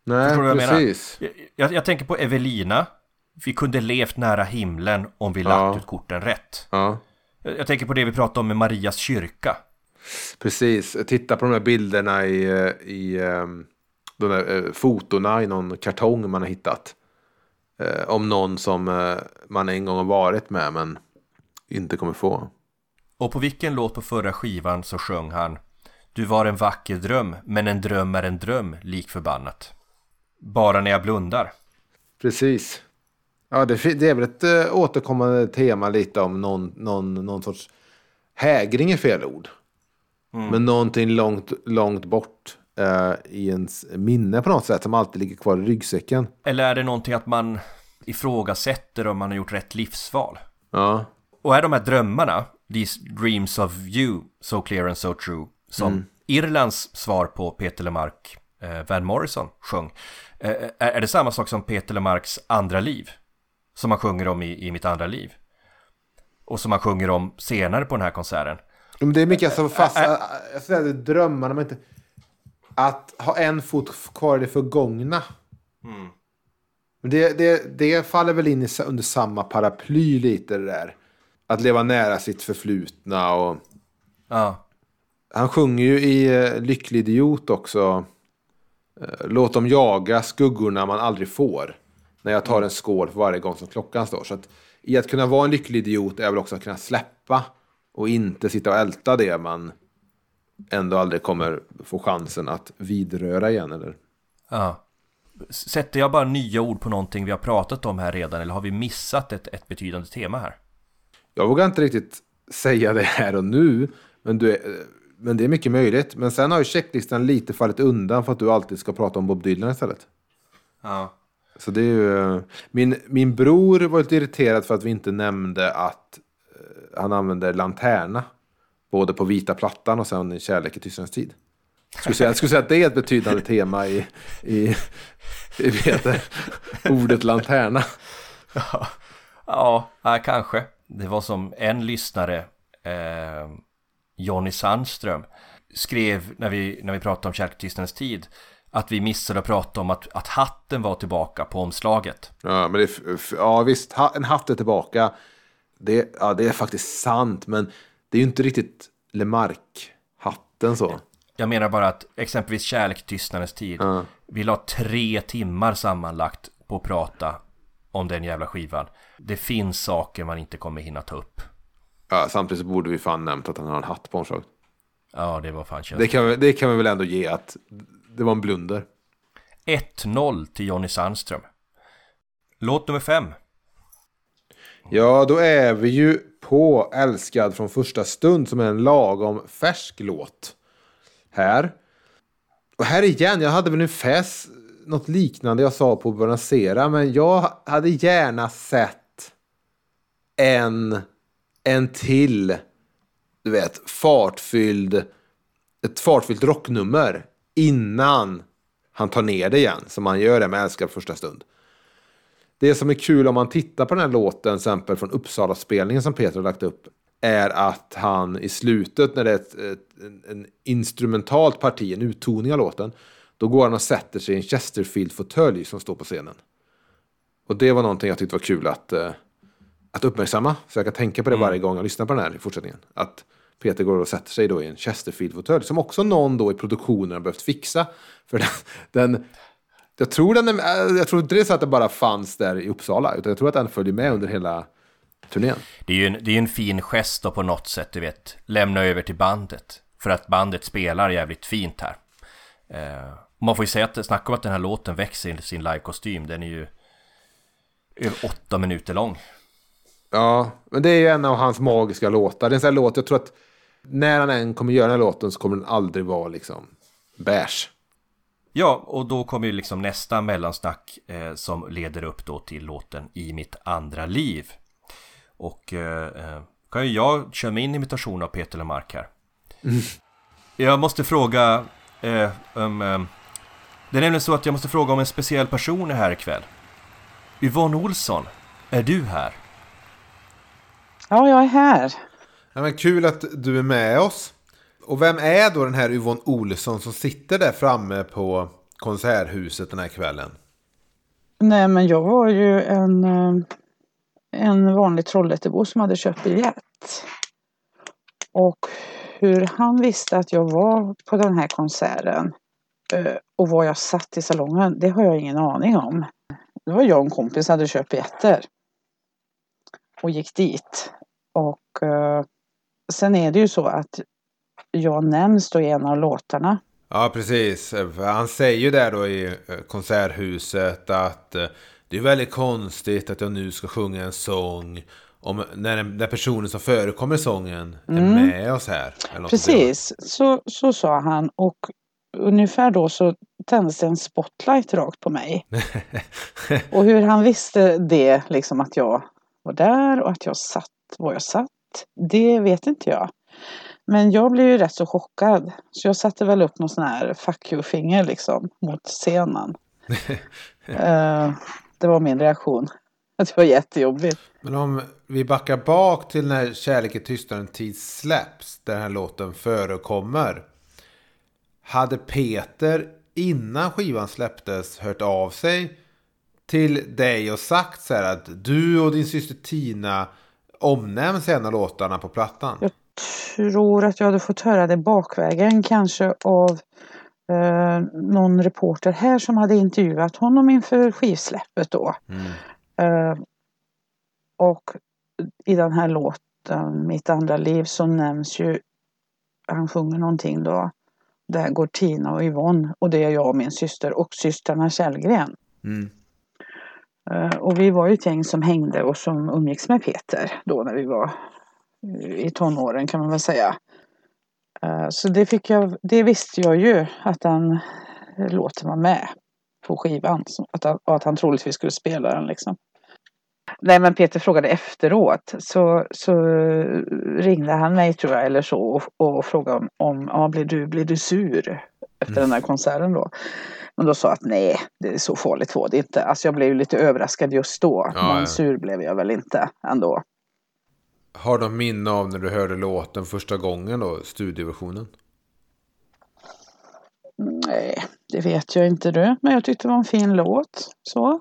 Nej, jag precis. Jag, jag, jag tänker på Evelina. Vi kunde levt nära himlen om vi lagt Ja. ut korten rätt. Ja, Jag, jag tänker på det vi pratade om med Marias kyrka. Precis. Titta på de här bilderna i, eh, i ehm, de där eh, fotona i någon kartong man har hittat. Eh, om någon som man en gång har varit med men inte kommer få. Och på vilken låt på förra skivan så sjöng han Du var en vacker dröm, men en dröm är en dröm, lik förbannat. Bara när jag blundar. Precis. Ja, det, det är väl ett äh, återkommande tema lite om någon, någon, någon sorts hägring är fel ord. Men någonting långt, långt bort eh, i ens minne på något sätt som alltid ligger kvar i ryggsäcken. Eller är det någonting att man ifrågasätter om man har gjort rätt livsval? Ja, Och är de här drömmarna, These dreams of you, so clear and so true, som Irlands svar på Peter Lemark, eh, Van Morrison sjöng, eh, är, är det samma sak som Peter Lemarks andra liv? Som han sjunger om i, i Mitt andra liv? Och som han sjunger om senare på den här konserten. Men det är mycket så fast, jag säger det, drömmarna, men inte... Att ha en fot kvar i det förgångna. Men det, det, det faller väl in i, under samma paraply lite det där. Att leva nära sitt förflutna och... Ja, Han sjunger ju i eh, Lycklig idiot också. eh, Låt dem jaga skuggorna man aldrig får. När jag tar en skål för varje gång som klockan står. Så att i att kunna vara en lycklig idiot är väl också att kunna släppa. Och inte sitta och älta det man ändå aldrig kommer få chansen att vidröra igen. Eller? ja. Sätter jag bara nya ord på någonting vi har pratat om här redan eller har vi missat ett, ett betydande tema här? Jag vågar inte riktigt säga det här och nu. Men, du, är- men det är mycket möjligt. Men sen har ju checklistan lite fallit undan för att du alltid ska prata om Bob Dylan istället. Ja. Så det är ju, eh, min, min bror var lite irriterad för att vi inte nämnde att han använder lanterna. Både på vita plattan och sen i Kärlek i tystnadens tid. Jag skulle, säga, jag skulle säga att det är ett betydande tema i, i, i vet det, ordet lanterna. Ja, ja, kanske. Det var som en lyssnare, eh, Jonny Sandström, skrev när vi, när vi pratade om Kärlekstystnadens tid, att vi missade att prata om att, att hatten var tillbaka på omslaget. Ja, men det, ja visst, ha, en hatt är tillbaka. Det, ja, det är faktiskt sant, men det är ju inte riktigt Lemark-hatten så. Jag menar bara att exempelvis Kärlek tystnadens tid, vi la tre timmar sammanlagt på att prata om den jävla skivan. Det finns saker man inte kommer hinna ta upp. Ja, samtidigt så borde vi fan nämnt att han har en hatt på omslaget. Ja, det var fan kört. Det kan, vi- det kan vi väl ändå ge att det var en blunder. 1-0 till Jonny Sandström. Låt nummer fem. Ja, då är vi ju på Älskad från första stund som är en lagom färsk låt. Här. Och här igen, jag hade väl ungefär något liknande jag sa på Bonacera, men jag hade gärna sett en, en till, du vet, fartfylld, ett fartfyllt rocknummer innan han tar ner det igen, som han gör det med Älskad första stund. Det som är kul om man tittar på den här låten, till exempel från Uppsala-spelningen som Peter har lagt upp, är att han i slutet när det är ett, ett, en, en instrumentalt parti, en uttoning av låten, då går han och sätter sig i en Chesterfield-fåtölj som står på scenen. Och det var någonting jag tyckte var kul att, eh, att uppmärksamma. Så jag kan tänka på det varje gång jag lyssnar på den här i fortsättningen. Att Peter går och sätter sig då i en Chesterfield-fåtölj. Som också någon då i produktionen har behövt fixa. För den, den jag tror den är, jag tror inte det är så att det bara fanns där i Uppsala. Utan jag tror att den följer med under hela turnén. Det är ju en, det är en fin gest då på något sätt, du vet. Lämna över till bandet. För att bandet spelar jävligt fint här. Eh, man får ju säga att snacka om att den här låten växer i sin livekostym. Den är ju över åtta minuter lång. Ja, men det är ju en av hans magiska låtar. Det är en sån här låt, jag tror att när han än kommer göra den här låten så kommer den aldrig vara liksom beige. Ja, och då kommer ju liksom nästa mellansnack eh, som leder upp då till låten I mitt andra liv. Och eh, eh, kan ju jag köra min imitation av Peter Lemark här. Jag måste fråga eh, om... Eh, det är nämligen så att jag måste fråga om en speciell person är här ikväll. Yvonne Olsson, är du här? Ja, jag är här. Ja, men kul att du är med oss. Och vem är då den här Yvonne Olsson som sitter där framme på Konserthuset den här kvällen? Nej, men jag var ju en, eh, en vanlig Trollhättebo som hade köpt biljett. Och hur han visste att jag var på den här konserten eh, och var jag satt i salongen, det har jag ingen aning om. Det var jag och en kompis som hade köpt biljetter. Och gick dit. Och eh, sen är det ju så att jag nämns då i en av låtarna. Ja, precis. Han säger ju där då i eh, Konserthuset att eh, det är väldigt konstigt att jag nu ska sjunga en sång om när, när personen som förekommer sången är med oss här. Precis, så, så sa han och ungefär då så tändes en spotlight rakt på mig. och hur han visste det, liksom att jag var där och att jag satt var jag satt, det vet inte jag. Men jag blev ju rätt så chockad. Så jag satte väl upp någon sån här fuck you-finger liksom mot scenen. Eh, det var min reaktion. Det var jättejobbigt. Men om vi backar bak till när Kärlek är tystare än tid släpps, där den här låten förekommer. Hade Peter innan skivan släpptes hört av sig till dig och sagt så här att du och din syster Tina omnämns i en av låtarna på plattan? Jag tror att jag hade fått höra det bakvägen kanske av eh, någon reporter här som hade intervjuat honom inför skivsläppet då. Eh, och i den här låten, Mitt andra liv, så nämns ju, han sjunger någonting då. Där går Tina och Yvonne och det är jag och min syster och systrarna Källgren. Mm. Eh, och vi var ju ett gäng som hängde och som umgicks med Peter då när vi var i tonåren kan man väl säga. Eh, Så det, fick jag, det visste jag ju att den låten var med på skivan. Att han, och att han troligtvis skulle spela den liksom. Nej men Peter frågade efteråt så, så ringde han mig tror jag eller så och, och frågade om, om ja, blir, du, blir du sur efter den här konserten då. Men då sa jag att nej, det är så farligt var det inte. Alltså jag blev lite överraskad just då. Ja, men ja. sur blev jag väl inte ändå. Har du minne av när du hörde låten första gången då, studioversionen? Nej, det vet jag inte du. Men jag tyckte det var en fin låt. Så.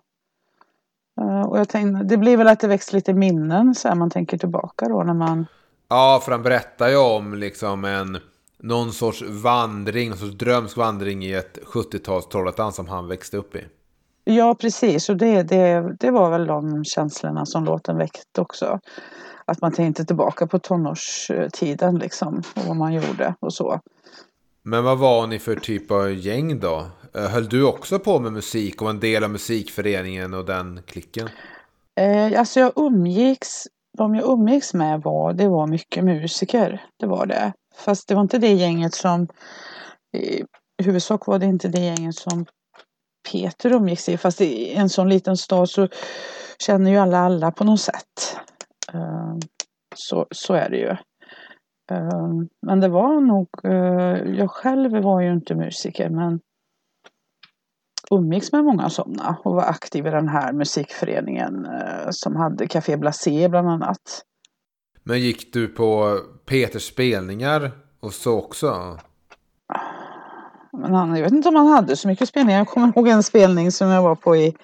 Eh, och jag tänkte, det blir väl att det väcks lite minnen så här man tänker tillbaka då när man... Ja, för han berättar ju om liksom en någon sorts vandring, någon sorts drömsk vandring i ett 70-tals Trollhättan som han växte upp i. Ja, precis. Och det, det, det var väl de känslorna som låten väckte också. Att man tänkte tillbaka på tonårstiden liksom och vad man gjorde och så. Men vad var ni för typ av gäng då? Eh, Höll du också på med musik och en del av musikföreningen och den klicken? Eh, alltså jag umgicks, de jag umgicks med var, det var mycket musiker. Det var det. Fast det var inte det gänget som i huvudsak var det inte det gänget som Peter umgicks i. Fast i en sån liten stad så känner ju alla alla på något sätt. Eh, Så, så är det ju. Eh, Men det var nog, eh, jag själv var ju inte musiker men umgicks med många sådana och var aktiv i den här musikföreningen eh, som hade Café Blasé bland annat. Men gick du på Peters spelningar och så också? Men han, jag vet inte om han hade så mycket spelningar. Jag kommer ihåg en spelning som jag var på i,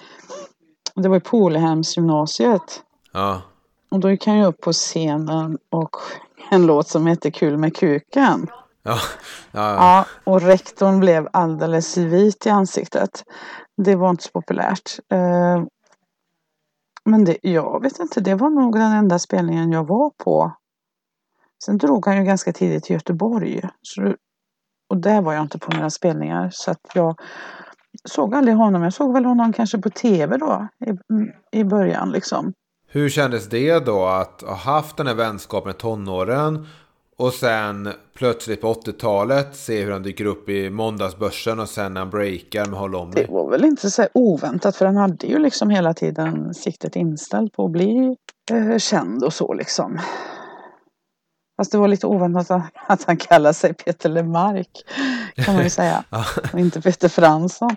det var i Polhemsgymnasiet. Ja. Och då gick han ju upp på scenen och en låt som hette Kul med kuken. Ja. ja. Ja, och rektorn blev alldeles vit i ansiktet. Det var inte så populärt. Eh, Men det, jag vet inte, det var nog den enda spelningen jag var på. Sen drog han ju ganska tidigt till Göteborg. Så, och där var jag inte på några spelningar. Så att jag såg aldrig honom. Jag såg väl honom kanske på tv då i, i början liksom. Hur kändes det då att ha haft den här vänskapen i tonåren och sen plötsligt på 80-talet se hur han dyker upp i måndagsbörsen och sen när han breakar med Håll om Det var väl inte så oväntat för han hade ju liksom hela tiden siktet inställt på att bli eh, känd och så liksom. Fast det var lite oväntat att, han kallar sig Peter Lemark kan man ju säga. och inte Peter Fransson.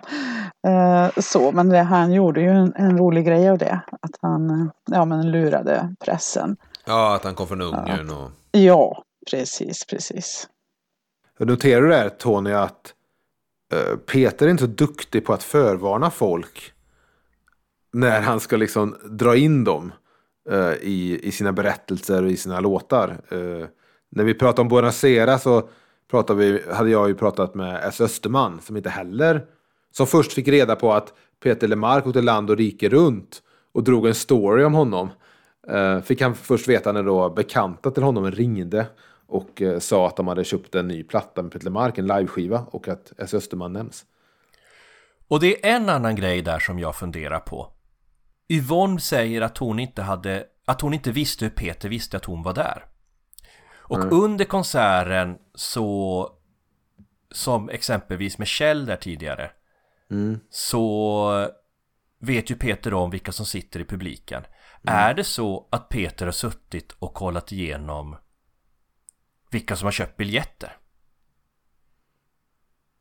Eh, så, men det, han gjorde ju en, en rolig grej av det. Att han eh, ja, men lurade pressen. Ja, att han kom från Ungern och... Ja, precis, precis. Noterar du där Tony att eh, Peter är inte så duktig på att förvarna folk när han ska liksom dra in dem Eh, i, i sina berättelser och i sina låtar. Eh, när vi pratade om Buonasera så pratade vi, hade jag ju pratat med S. Österman som inte heller, som först fick reda på att Peter Lemark åkte land och rike runt och drog en story om honom. Eh, fick han först veta när då bekanta till honom ringde och eh, sa att de hade köpt en ny platta med Peter Lemark, en liveskiva och att S. Österman nämns. Och det är en annan grej där som jag funderar på. Yvonne säger att hon inte hade, att hon inte visste hur Peter visste att hon var där. Och under konserten så, som exempelvis med Kjell där tidigare, så vet ju Peter om vilka som sitter i publiken. Är det så att Peter har suttit och kollat igenom vilka som har köpt biljetter?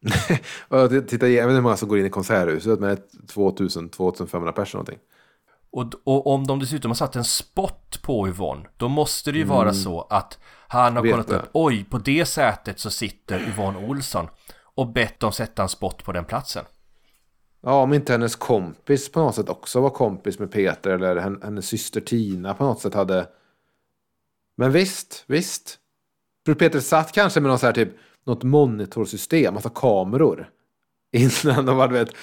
Och jag tittar, jag vet inte hur många som går in i konserthuset med 2000-2500 personer någonting. Och, och om de dessutom har satt en spot på Yvonne Då måste det ju vara så att Han har Vet kollat det. upp Oj, på det sätet så sitter Yvonne Olsson Och bett dem sätta en spot på den platsen Ja, om inte hennes kompis på något sätt också var kompis med Peter eller hen- hennes syster Tina på något sätt hade... Men visst, visst. För Peter satt kanske med någon så här typ, något monitorsystem, alltså kameror. Innan de hade vet,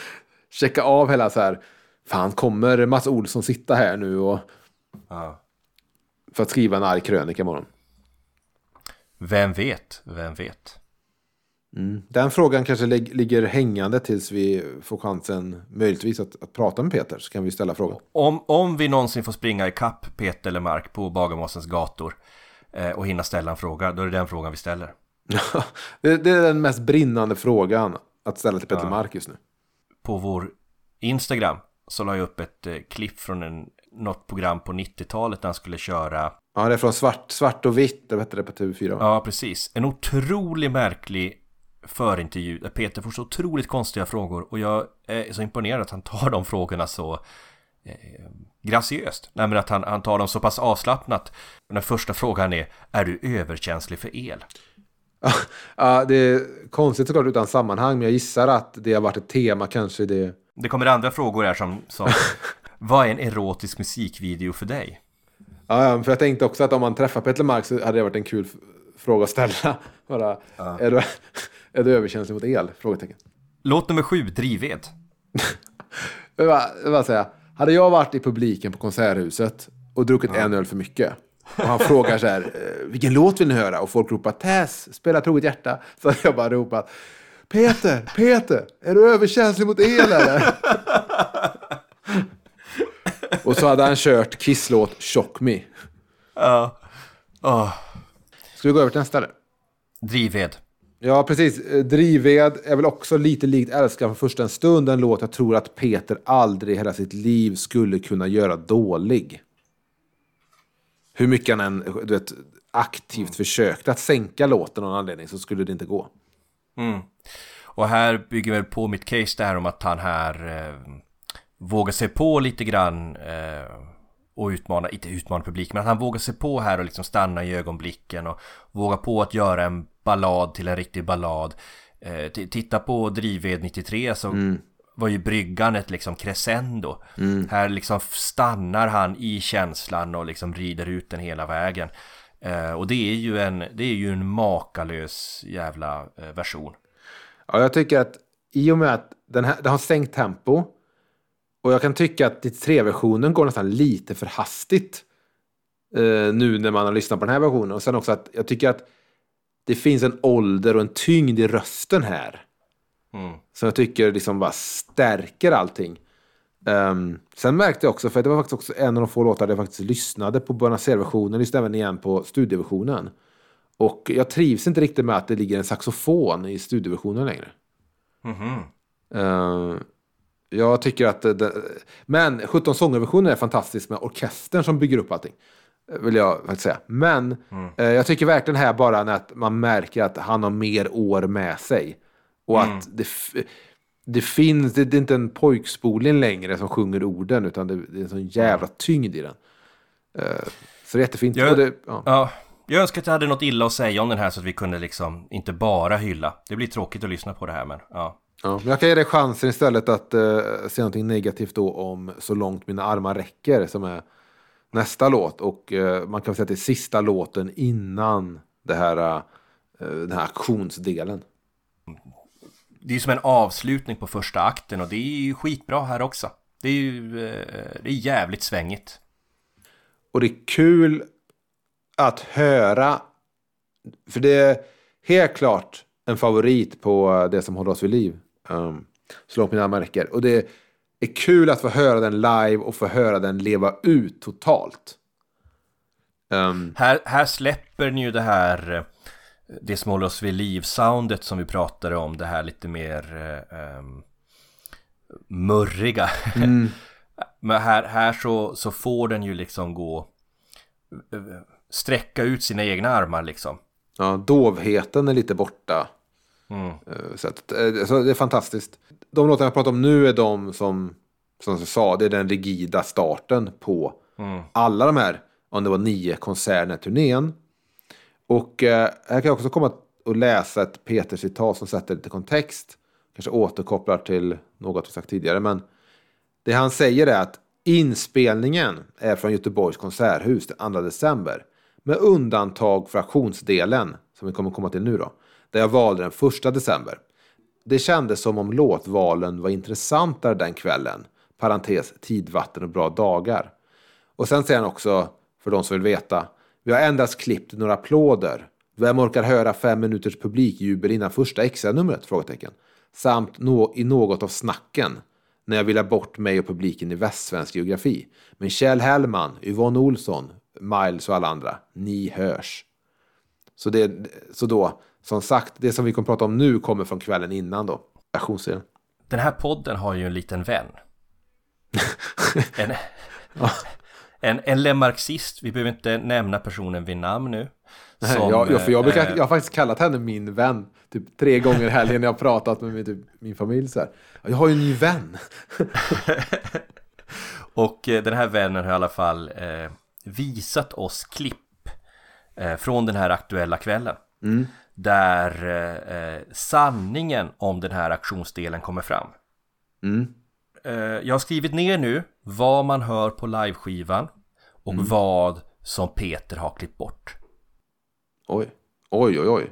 checka av hela så här, fan kommer Mats Olsson sitta här nu och... För att skriva en arg krönika imorgon. Vem vet, vem vet Den frågan kanske lig- ligger hängande tills vi får chansen möjligtvis att, att prata med Peter. Så kan vi ställa frågan. om, om vi någonsin får springa i kapp Peter eller Mark på Bagarmossens gator eh, Och hinna ställa en fråga Då är det den frågan vi ställer det, det är den mest brinnande frågan att ställa till Peter Mark just nu. På vår Instagram Så la jag upp ett eh, klipp från en, något program på 90-talet När han skulle köra Ja, det är från svart, svart och vitt. Det hette det på TV4. va? Ja, precis. En otroligt märklig förintervju där Peter får så otroligt konstiga frågor och jag är så imponerad att han tar de frågorna så eh, graciöst. Nej men att han, han tar dem så pass avslappnat. Den första frågan är, är du överkänslig för el? Ja, det är konstigt såklart utan sammanhang, men jag gissar att det har varit ett tema kanske det. Det kommer andra frågor här som, som vad är en erotisk musikvideo för dig? Ja, ja, för jag tänkte också att om man träffar Peter Mark så hade det varit en kul fråga att ställa. Bara, är, du, är du överkänslig mot el? Frågetecken. Låt nummer sju, drivved. Jag vill bara, säga, hade jag varit i publiken på Konserthuset och druckit en öl för mycket och han frågar så här, eh, vilken låt vill ni höra? Och folk ropar Tess, spela Troget hjärta. Så jag bara ropat, Peter, Peter, är du överkänslig mot el eller? och så hade han kört Kiss-låt Shock Me. Ja. Åh, Ska vi gå över till nästa drivved. Ja, precis. Eh, Drivved är väl också lite likt Älskar från första en stund. En låt jag tror att Peter aldrig i hela sitt liv skulle kunna göra dålig. Hur mycket han än du vet, aktivt försökte att sänka låten av någon anledning så skulle det inte gå. Och här bygger väl på mitt case där om att han här eh, vågar sig på lite grann eh, och utmana, inte utmana publiken, men att han vågar sig på här och liksom stanna i ögonblicken och våga på att göra en ballad till en riktig ballad. Eh, titta på Drivved 93 så var ju bryggan ett liksom crescendo. Här liksom stannar han i känslan och liksom rider ut den hela vägen. Eh, och det är ju en, det är ju en makalös jävla eh, version. Ja, jag tycker att i och med att den, här, den har sänkt tempo och jag kan tycka att 93-versionen går nästan lite för hastigt eh, nu när man har lyssnat på den här versionen. Och sen också att jag tycker att det finns en ålder och en tyngd i rösten här. Mm. Som jag tycker liksom bara stärker allting. Ehm, sen märkte jag också, för det var faktiskt också en av de få låtar där jag faktiskt lyssnade på Buenos Aires-versionen, lyssnade även igen på studioversionen. Och jag trivs inte riktigt med att det ligger en saxofon i studioversionen längre. Eh, jag tycker att... Det, men 17 sånger-versionen är fantastisk med orkestern som bygger upp allting. Vill jag faktiskt säga. Men eh, jag tycker verkligen här bara att man märker att han har mer år med sig. Och att det, det finns, det, det är inte en pojkspoling längre som sjunger orden utan det, det är en sån jävla tyngd i den. Eh, så det är jättefint. Jag- det, ja. Ja, jag önskar att jag hade något illa att säga om den här så att vi kunde liksom inte bara hylla. Det blir tråkigt att lyssna på det här men ja. Ja, men jag kan ge dig chansen istället att uh, säga någonting negativt då om Så långt mina armar räcker som är nästa låt. Och eh, man kan säga att det är sista låten innan det här, eh, den här aktionsdelen. Det är som en avslutning på första akten och det är ju skitbra här också. Det är ju eh, det är jävligt svängigt. Och det är kul att höra, för det är helt klart en favorit på det som håller oss vid liv. Um, så långt mina räcker. Och det är kul att få höra den live och få höra den leva ut totalt. Um, Här, här släpper ni ju det här eh, det som håller oss vid liv-soundet som vi pratade om. Det här lite mer eh, ehm, murriga. Men här, här så, så får den ju liksom gå sträcka ut sina egna armar liksom. Ja, dovheten är lite borta. Mm. Eh, Så, att, eh, så det är fantastiskt. De låtar jag pratar om nu är de som, som jag sa, det är den rigida starten på alla de här, om det var nio konserterna i turnén. Och eh, här kan jag också komma och läsa ett Peter-citat som sätter lite kontext. Kanske återkopplar till något vi sagt tidigare. Men det han säger är att inspelningen är från Göteborgs konserthus den 2 december. Med undantag för auktionsdelen, som vi kommer komma till nu då. Där jag valde den 1 december. Det kändes som om låtvalen var intressantare den kvällen. Parentes, tidvatten och bra dagar. Och sen säger han också, för de som vill veta, vi har endast klippt några applåder. Vem orkar höra fem minuters publikjubel innan första extra-numret? Frågetecken. Samt nå- i något av snacken när jag vill ha bort mig och publiken i västsvensk geografi. Men Kjell Hellman, Yvonne Olsson, Miles och alla andra, ni hörs. Så, det, så då, som sagt, det som vi kommer prata om nu kommer från kvällen innan då. Aktionsserien. Den här podden har ju en liten vän. En, en, en lemarxist, vi behöver inte nämna personen vid namn nu. Som, jag, jag, för jag, brukar, eh, jag har faktiskt kallat henne min vän. Typ tre gånger i helgen när jag har pratat med min, typ, min familj. Så här. Jag har ju en ny vän. Och eh, den här vännen har i alla fall eh, visat oss klipp eh, från den här aktuella kvällen. Där eh, eh, sanningen om den här aktionsdelen kommer fram. Mm. Eh, jag har skrivit ner nu vad man hör på liveskivan och vad som Peter har klippt bort. Oj, oj, oj, oj.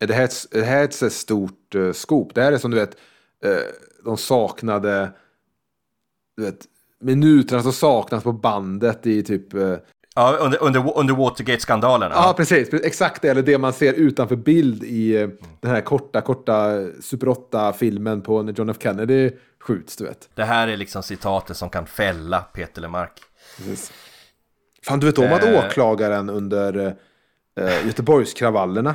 Är det här ett, är det här ett stort uh, scoop? Det här är som du vet, eh, de saknade, du vet, minuterna som saknas på bandet i typ... eh, Ja, under, under, under Watergate-skandalen. Ja, precis. Exakt det. Eller det man ser utanför bild i eh, den här korta, korta Super 8-filmen på när John F. Kennedy skjuts, du vet. Det här är liksom citatet som kan fälla Peter Lemark. Precis. Fan, du vet om att Eh. åklagaren under eh, Göteborgskravallerna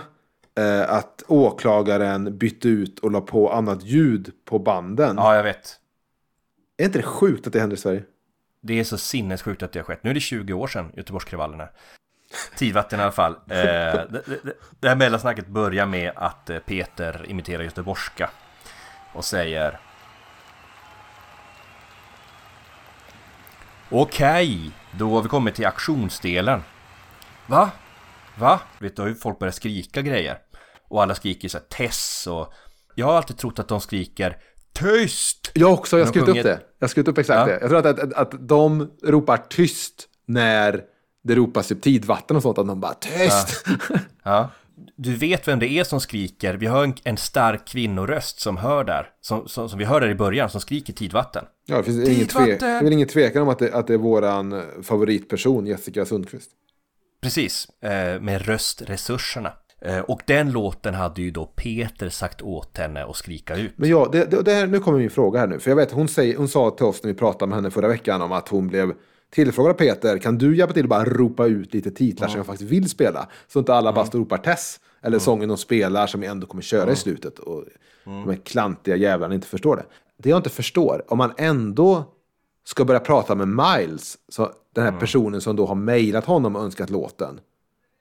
eh, att åklagaren bytte ut och la på annat ljud på banden. Ja, jag vet. Är inte det sjukt att det händer i Sverige? Det är så sinnessjukt att det har skett. Nu är det 20 år sedan Göteborgskravallerna. Tidvatten i alla fall. Eh, det, här mellansnacket börjar med att eh, Peter imiterar göteborgska. Och säger... Okej, då har vi kommit till aktionsdelen. Va? Va? Vet du hur folk börjar skrika grejer? Och alla skriker så här Tess och... Jag har alltid trott att de skriker Tyst! Jag också, jag har skrivit upp det. Jag har skrivit upp exakt Ja. det. Jag tror att, att, att de ropar tyst när det ropas typ tidvatten och sånt. Att de bara tyst! Ja. Du vet vem det är som skriker. Vi har en, en stark kvinnoröst som hör där. Som, som, som vi hör där i början, som skriker tidvatten. Ja, det finns ingen, Tidvatten! tve, det är väl ingen tvekan om att det, att det är våran eh, favoritperson, Jessica Sundqvist. Precis, eh, med röstresurserna. Eh, och den låten hade ju då Peter sagt åt henne att skrika ut. Men ja, det, det, det här, nu kommer min fråga här nu. För jag vet, hon, säger, hon sa till oss när vi pratade med henne förra veckan om att hon blev tillfrågad av Peter. Kan du hjälpa till att bara ropa ut lite titlar som jag faktiskt vill spela? Så inte alla bara står och ropar Tess. Eller sången de spelar som jag ändå kommer köra i slutet. Och de här klantiga jävlarna inte förstår det. Det jag inte förstår, om man ändå ska börja prata med Miles, så den här personen som då har mejlat honom och önskat låten.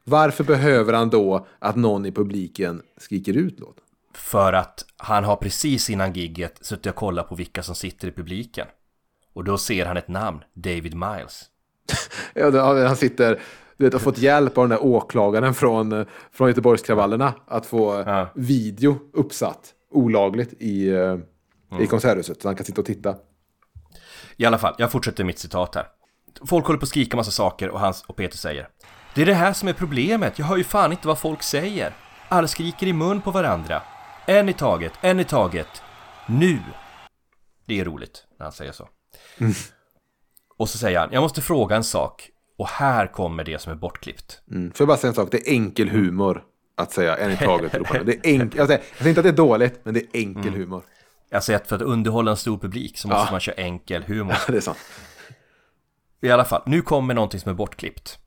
Varför behöver han då att någon i publiken skriker ut låten? För att han har precis innan gigget suttit och kollat på vilka som sitter i publiken. Och då ser han ett namn, David Miles. Ja, han sitter du vet, och fått hjälp av den där åklagaren från, från Göteborgskravallerna att få Ja. video uppsatt olagligt i, eh, i konserthuset så han kan sitta och titta. I alla fall, jag fortsätter mitt citat här. Folk håller på att skrika massa saker och, hans, och Peter säger Det är det här som är problemet, jag hör ju fan inte vad folk säger. Alla skriker i mun på varandra. En i taget, en i taget. Nu! Det är roligt när han säger så. Och så säger han, jag måste fråga en sak. Och här kommer det som är bortklippt. Mm. Får jag bara säga en sak, det är enkel humor att säga en i taget. Det är enk- jag, säger, jag säger inte att det är dåligt, men det är enkel humor. Jag säger att för att underhålla en stor publik så måste Ja. man köra enkel humor. det är sant. I alla fall, nu kommer någonting som är bortklippt.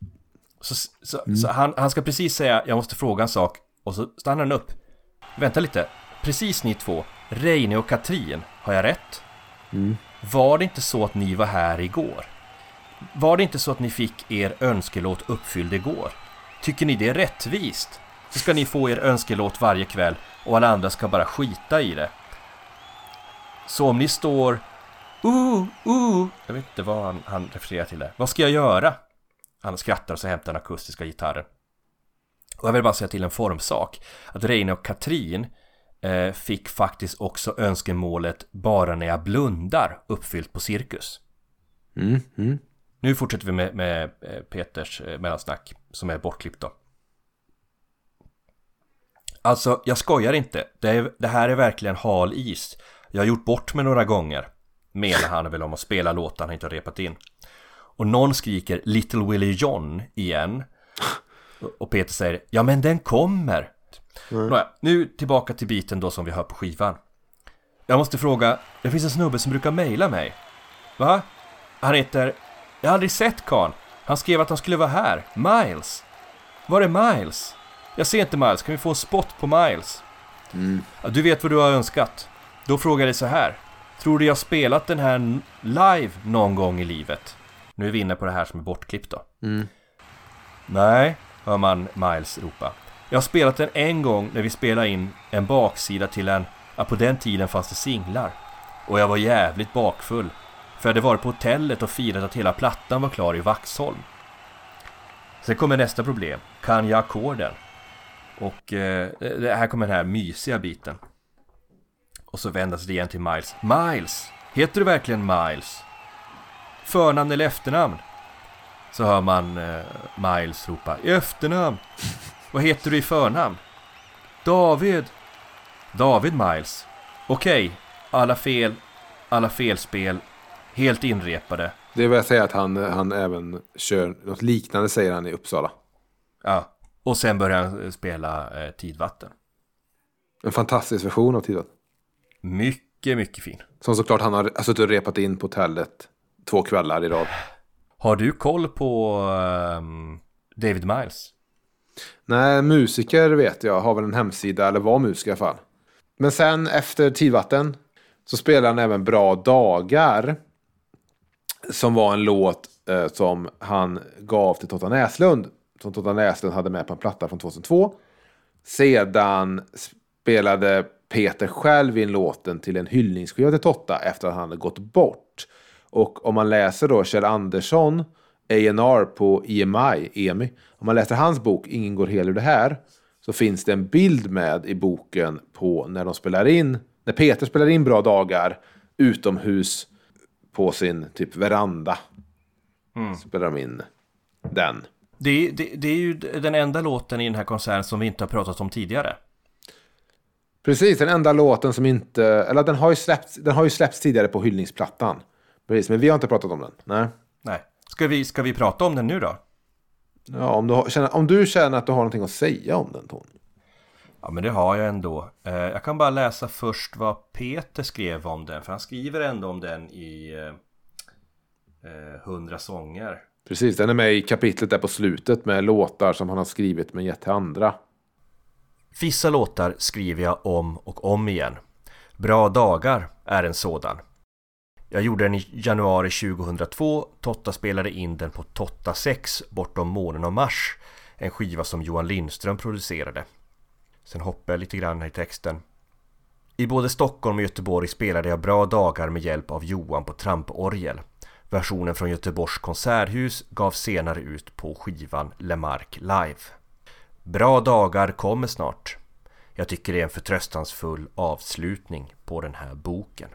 Så, så, så han, han ska precis säga, jag måste fråga en sak, och så stannar han upp. Vänta lite, precis ni två, Reine och Katrin, har jag rätt? Var det inte så att ni var här igår? Var det inte så att ni fick er önskelåt uppfylld igår? Tycker ni det är rättvist? Så ska ni få er önskelåt varje kväll och alla andra ska bara skita i det. Så om ni står Uh, uh. Jag vet inte vad han, han refererar till där. Vad ska jag göra? Han skrattar och så hämtar den akustiska gitarren. Och jag vill bara säga till en formsak. Att Reine och Katrin eh, fick faktiskt också önskemålet Bara när jag blundar uppfyllt på Cirkus. Mm, mm. Nu fortsätter vi med, med eh, Peters eh, mellansnack som är bortklippt då. Alltså, jag skojar inte. Det, är, det här är verkligen hal is. Jag har gjort bort mig några gånger. Menar han väl om att spela låtar han inte har repat in. Och någon skriker Little Willie John igen. Och Peter säger Ja men den kommer. Nåja, nu tillbaka till biten då som vi hör på skivan. Jag måste fråga, det finns en snubbe som brukar mejla mig. Va? Han heter... Jag har aldrig sett karln. Han skrev att han skulle vara här. Miles. Var är Miles? Jag ser inte Miles. Kan vi få en spot på Miles? Ja, du vet vad du har önskat. Då frågar jag dig så här. Tror du jag spelat den här live någon gång i livet? Nu är vi inne på det här som är bortklippt då. Nej, hör man Miles ropa. Jag har spelat den en gång när vi spelade in en baksida till en, ja på den tiden fanns det singlar. Och jag var jävligt bakfull. För jag hade varit på hotellet och firat att hela plattan var klar i Vaxholm. Sen kommer nästa problem. Kan jag ackorden? Och eh, här kommer den här mysiga biten. Och så vändas det igen till Miles. Miles! Heter du verkligen Miles? Förnamn eller efternamn? Så hör man eh, Miles ropa I efternamn! Vad heter du i förnamn? David! David Miles. Okej, alla fel, alla felspel, helt inrepade. Det vill jag säga att han, han även kör något liknande säger han i Uppsala. Ja, och sen börjar han spela eh, Tidvatten. En fantastisk version av Tidvatten. Mycket, mycket fin. Som såklart han har suttit och repat in på hotellet två kvällar i rad. Har du koll på ehm, David Miles? Nej, musiker vet jag har väl en hemsida, eller var musiker i alla fall. Men sen efter Tidvatten så spelade han även Bra Dagar. Som var en låt eh, som han gav till Totta Näslund. Som Totta Näslund hade med på en platta från 2002. Sedan spelade Peter själv in låten till en hyllningsskiva till Totta efter att han hade gått bort. Och om man läser då Kjell Andersson, A&R på EMI, EMI. Om man läser hans bok Ingen går hel ur det här. Så finns det en bild med i boken på när de spelar in, när Peter spelar in Bra dagar utomhus på sin typ veranda. Spelar de in den. Det, det, det är ju den enda låten i den här konserten som vi inte har pratat om tidigare. Precis, den enda låten som inte... Eller den har ju släppts, den har ju släppts tidigare på hyllningsplattan. Precis, men vi har inte pratat om den. Nej. Nej. Ska vi, ska vi prata om den nu då? Ja, om, du har, känner, om du känner att du har någonting att säga om den, Tony. Ja, men det har jag ändå. Eh, jag kan bara läsa först vad Peter skrev om den, för han skriver ändå om den i eh, eh, 100 sånger. Precis, den är med i kapitlet där på slutet med låtar som han har skrivit men gett till andra. Vissa låtar skriver jag om och om igen. Bra dagar är en sådan. Jag gjorde den i januari 2002. Totta spelade in den på Totta 6 bortom månen och Mars. En skiva som Johan Lindström producerade. Sen hoppar jag lite grann här i texten. I både Stockholm och Göteborg spelade jag bra dagar med hjälp av Johan på tramporgel. Versionen från Göteborgs konserthus gavs senare ut på skivan Lemark Live. Bra dagar kommer snart. Jag tycker det är en förtröstansfull avslutning på den här boken.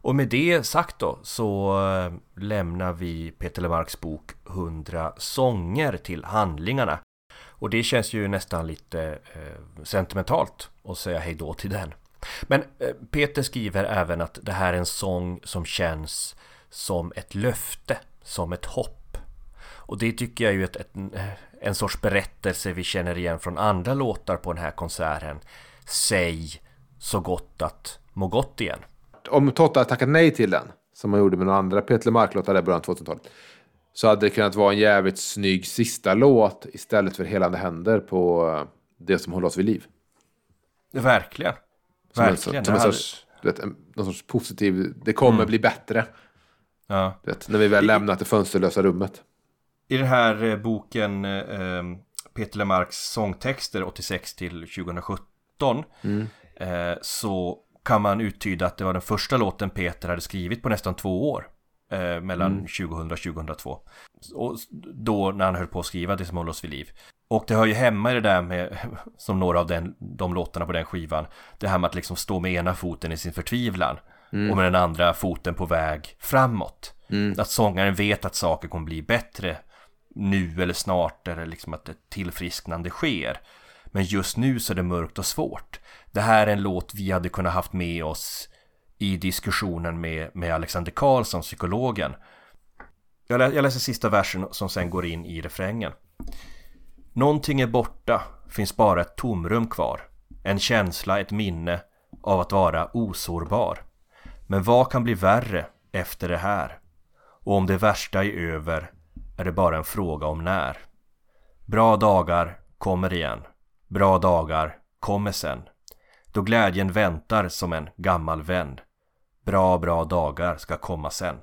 Och med det sagt då så eh, lämnar vi Peter Lemarks bok 100 sånger till handlingarna. Och det känns ju nästan lite eh, sentimentalt att säga hej då till den. Men eh, Peter skriver även att det här är en sång som känns som ett löfte, som ett hopp. Och det tycker jag är ju ett, ett, en sorts berättelse vi känner igen från andra låtar på den här konserten. Säg så gott att må gott igen. Om Totta hade tackat nej till den, som man gjorde med några andra Peter Mark-låtar i början av 2000-talet, så hade det kunnat vara en jävligt snygg sista låt istället för Helande händer på eh, det som håller oss vid liv. Verkligen. Som en, Verkligen. som en Det hade- sorts, du vet, en, någon sorts positiv, det kommer bli bättre. ja. Vet, när vi väl lämnat det fönsterlösa rummet. I den här eh, boken eh, eh, Peter Lemarks sångtexter 86 till 2017 eh, så kan man uttyda att det var den första låten Peter hade skrivit på nästan två år. Eh, mellan 2000 och 2002. Och då när han höll på att skriva Det som håller oss vid liv. Och det hör ju hemma i det där med, som några av den, de låtarna på den skivan, det här med att liksom stå med ena foten i sin förtvivlan och med den andra foten på väg framåt. Att sångaren vet att saker kommer bli bättre nu eller snart eller liksom att ett tillfrisknande sker. Men just nu så är det mörkt och svårt. Det här är en låt vi hade kunnat haft med oss i diskussionen med, med Alexander Karlsson, psykologen. Jag, lä, jag läser sista versen som sen går in i refrängen. Någonting är borta, finns bara ett tomrum kvar. En känsla, ett minne av att vara osårbar. Men vad kan bli värre efter det här? Och om det värsta är över är det bara en fråga om när. Bra dagar kommer igen. Bra dagar kommer sen. Då glädjen väntar som en gammal vän. Bra, bra dagar ska komma sen.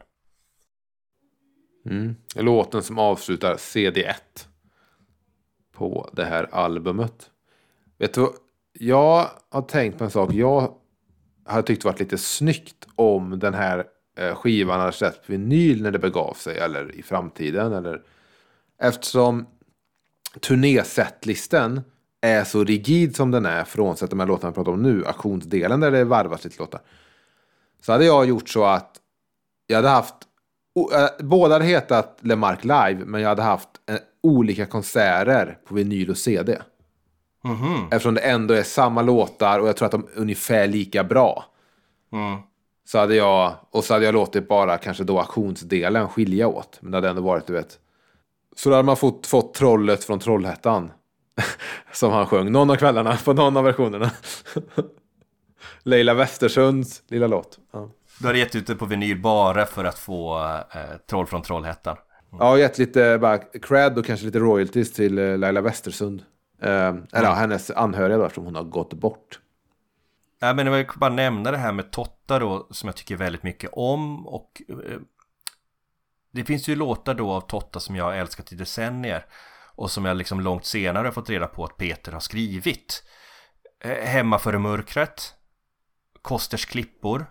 Mm. Låten som avslutar CD1 på det här albumet. Vet du vad? Jag har tänkt på en sak. Jag hade tyckt det varit lite snyggt om den här eh, skivan hade släppts på vinyl när det begav sig. Eller i framtiden. Eller... Eftersom turnésetlisten är så rigid som den är. Frånsett de här låtarna vi pratar om nu. Auktionsdelen där det varvas lite låtar. Så hade jag gjort så att jag hade haft eh, Båda hade hetat Lemark Live, men jag hade haft eh, olika konserter på vinyl och CD. Eftersom det ändå är samma låtar och jag tror att de är ungefär lika bra. Så hade jag, och så hade jag låtit bara kanske då auktionsdelen skilja åt. Men det hade ändå varit, du vet. Så då hade man fått, fått trollet från Trollhättan. Som han sjöng någon av kvällarna på någon av versionerna. Leila Westersunds lilla låt. Ja. Du har gett ut det på vinyl bara för att få eh, Troll från Trollhättan. Ja, gett lite bara cred och kanske lite royalties till eh, Laila Westersund. Eh, eller ja, hennes anhöriga då, eftersom hon har gått bort. Ja, men jag vill bara nämna det här med Totta då, som jag tycker väldigt mycket om. Och eh, det finns ju låtar då av Totta som jag har älskat i decennier. Och som jag liksom långt senare har fått reda på att Peter har skrivit. Eh, Hemma före mörkret. Kosters klippor.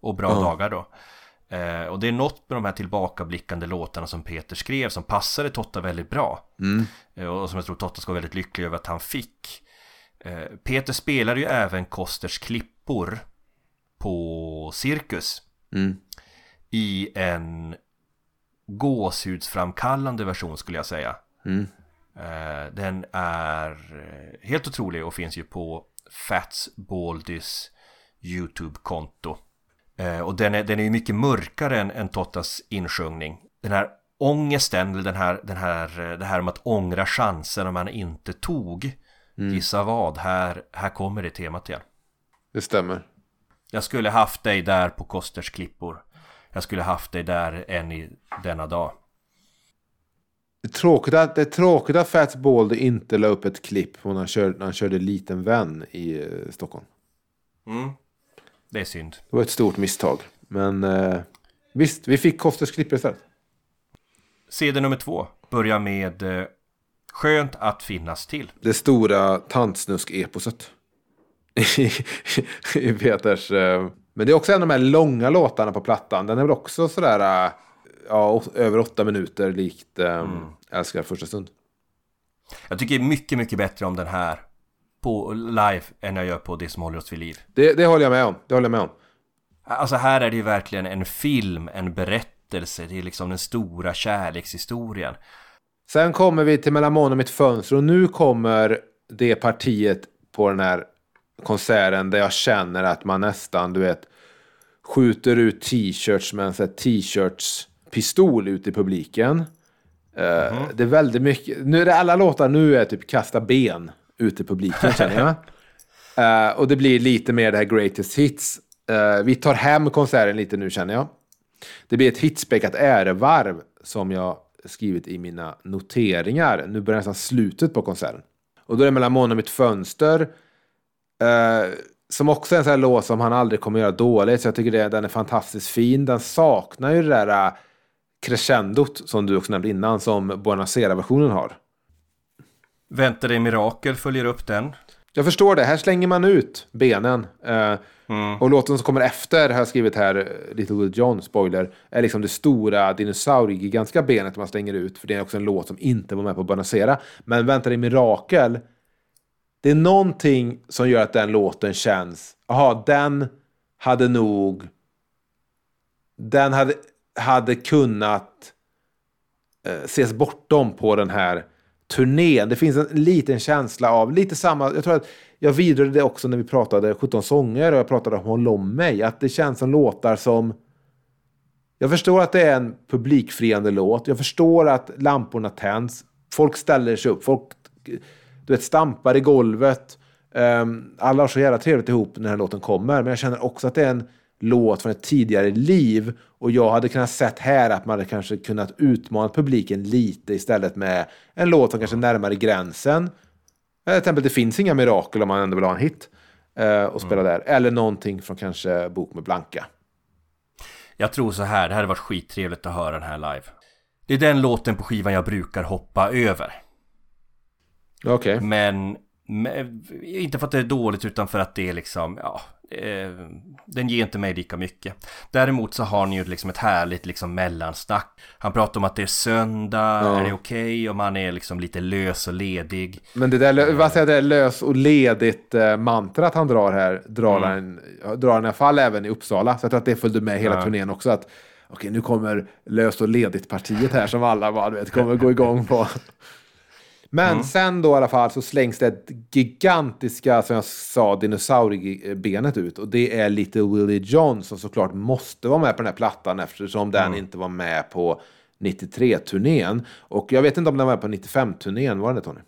Och Bra Ja. dagar då. Eh, och det är något med de här tillbakablickande låtarna som Peter skrev som passade Totta väldigt bra. Eh, och som jag tror Totta ska vara väldigt lycklig över att han fick. Eh, Peter spelade ju även Kosters klippor på Cirkus. Mm. I en gåshudsframkallande version skulle jag säga. Mm. Eh, Den är eh, helt otrolig och finns ju på Fats Baldys YouTube-konto. Eh, Och den är, den är ju mycket mörkare än, än Tottas insjungning. Den här ångesten, eller den här, den här, eh, det här om att ångra chanser man inte tog. Gissa vad, här, här kommer det temat igen. Det stämmer. Jag skulle haft dig där på Kosters klippor. Jag skulle haft dig där än i denna dag. Det är tråkigt att, det är tråkigt att Fats Baldy inte la upp ett klipp när han körde, när han körde Liten vän i eh, Stockholm. Det är synd. Det var ett stort misstag. Men eh, visst, vi fick Kosters klipp istället. CD nummer två börjar med eh, Skönt att finnas till. Det stora tantsnusk-eposet. I, Peters... Eh, men det är också en av de här långa låtarna på plattan. Den är väl också sådär... Eh, ja, över åtta minuter likt eh, Älskar första stund. Jag tycker mycket, mycket bättre om den här på live än jag gör på Det som håller oss vid liv. Det, det håller jag med om. Det håller jag med om. Alltså här är det ju verkligen en film, en berättelse. Det är liksom den stora kärlekshistorien. Sen kommer vi till Mellan månen och mitt fönster och nu kommer det partiet på den här konserten där jag känner att man nästan, du vet, skjuter ut t-shirts med en sån här t-shirts-pistol ut i publiken. Eh, Det är väldigt mycket, nu är det alla låtar nu är typ kasta ben ut i publiken känner jag. Eh, och det blir lite mer det här greatest hits. Eh, vi tar hem konserten lite nu känner jag. Det blir ett hitspäckat ärevarv som jag skrivit i mina noteringar. Nu börjar nästan slutet på konserten. Och då är det mellan månen och mitt fönster. Eh, som också är en sån här låt som han aldrig kommer göra dåligt. Så jag tycker det, den är fantastiskt fin. Den saknar ju det där crescendot som du också nämnde innan. Som Buonasera-versionen har. Vänta dig mirakel följer upp den. Jag förstår det. Här slänger man ut benen. Eh, Och låten som kommer efter, har jag skrivit här, Little Will John, spoiler, är liksom det stora dinosauriegigantiska benet man slänger ut. För det är också en låt som inte var med på Bonacera. Men Vänta dig mirakel, det är någonting som gör att den låten känns, jaha, den hade nog, den hade, hade kunnat eh, ses bortom på den här turnén. Det finns en liten känsla av, lite samma, jag tror att jag vidrörde det också när vi pratade 17 sånger och jag pratade om Håll om mig, att det känns som låtar som jag förstår att det är en publikfriande låt. Jag förstår att lamporna tänds. Folk ställer sig upp. Folk du vet, stampar i golvet. Ehm, alla har så jävla trevligt ihop när den här låten kommer. Men jag känner också att det är en låt från ett tidigare liv. Och jag hade kunnat sett här att man hade kanske kunnat utmana publiken lite istället med en låt som kanske är närmare gränsen. Till exempel Det finns inga mirakel om man ändå vill ha en hit. eh, och spela där. Eller någonting från kanske Bok med Blanka. Jag tror så här, det hade varit skittrevligt att höra den här live. Det är den låten på skivan jag brukar hoppa över. Okej. Men, men inte för att det är dåligt utan för att det är liksom, ja, eh, den ger inte mig lika mycket. Däremot så har ni ju liksom ett härligt liksom mellansnack. Han pratar om att det är söndag, Ja. är det okej om han är liksom lite lös och ledig? Men det där, vad säger det är lös och ledigt eh, mantrat han drar här, drar han, drar han i alla fall även i Uppsala. Så jag tror att det följde med hela Ja. turnén också. Att okej, nu kommer löst och ledigt partiet här som alla bara, du vet, kommer gå igång på. Men sen då i alla fall så slängs det gigantiska, som jag sa, dinosauriebenet ut. Och det är Little Willie John som såklart måste vara med på den här plattan eftersom den inte var med på 93-turnén. Och jag vet inte om den var med på 95-turnén, var den det Tony?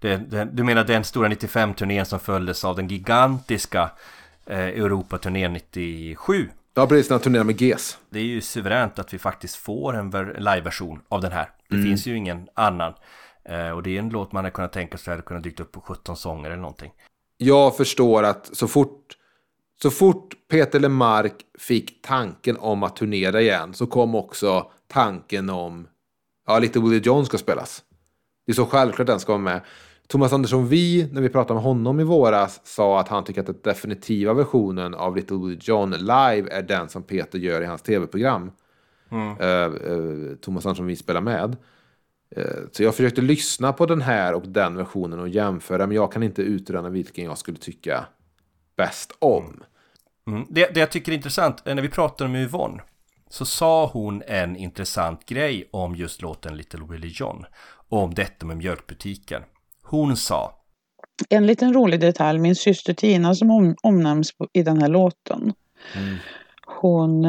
Det, det, du menar den stora 95-turnén som följdes av den gigantiska eh, Europaturnén 97? Ja, precis. Han turnerar med GES. Det är ju suveränt att vi faktiskt får en ver- liveversion av den här. Det Mm. finns ju ingen annan. Eh, och det är en låt man hade kunnat tänka sig hade kunnat dykt upp på 17 sånger eller någonting. Jag förstår att så fort, så fort Peter Lemark fick tanken om att turnera igen så kom också tanken om ja, lite Willie John ska spelas. Det är så självklart den ska vara med. Thomas Andersson Vi, när vi pratade med honom i våras, sa att han tycker att den definitiva versionen av Little Willie John live är den som Peter gör i hans tv-program. Eh, eh, Thomas Andersson Vi spelar med. Eh, Så jag försökte lyssna på den här och den versionen och jämföra, men jag kan inte utröna vilken jag skulle tycka bäst om. Mm. Det, det jag tycker är intressant, eh, när vi pratade med Yvonne så sa hon en intressant grej om just låten Little Willie John. Och om detta med mjölkbutiken. Hon sa, En liten rolig detalj, min syster Tina som om, omnämns i den här låten. Hon...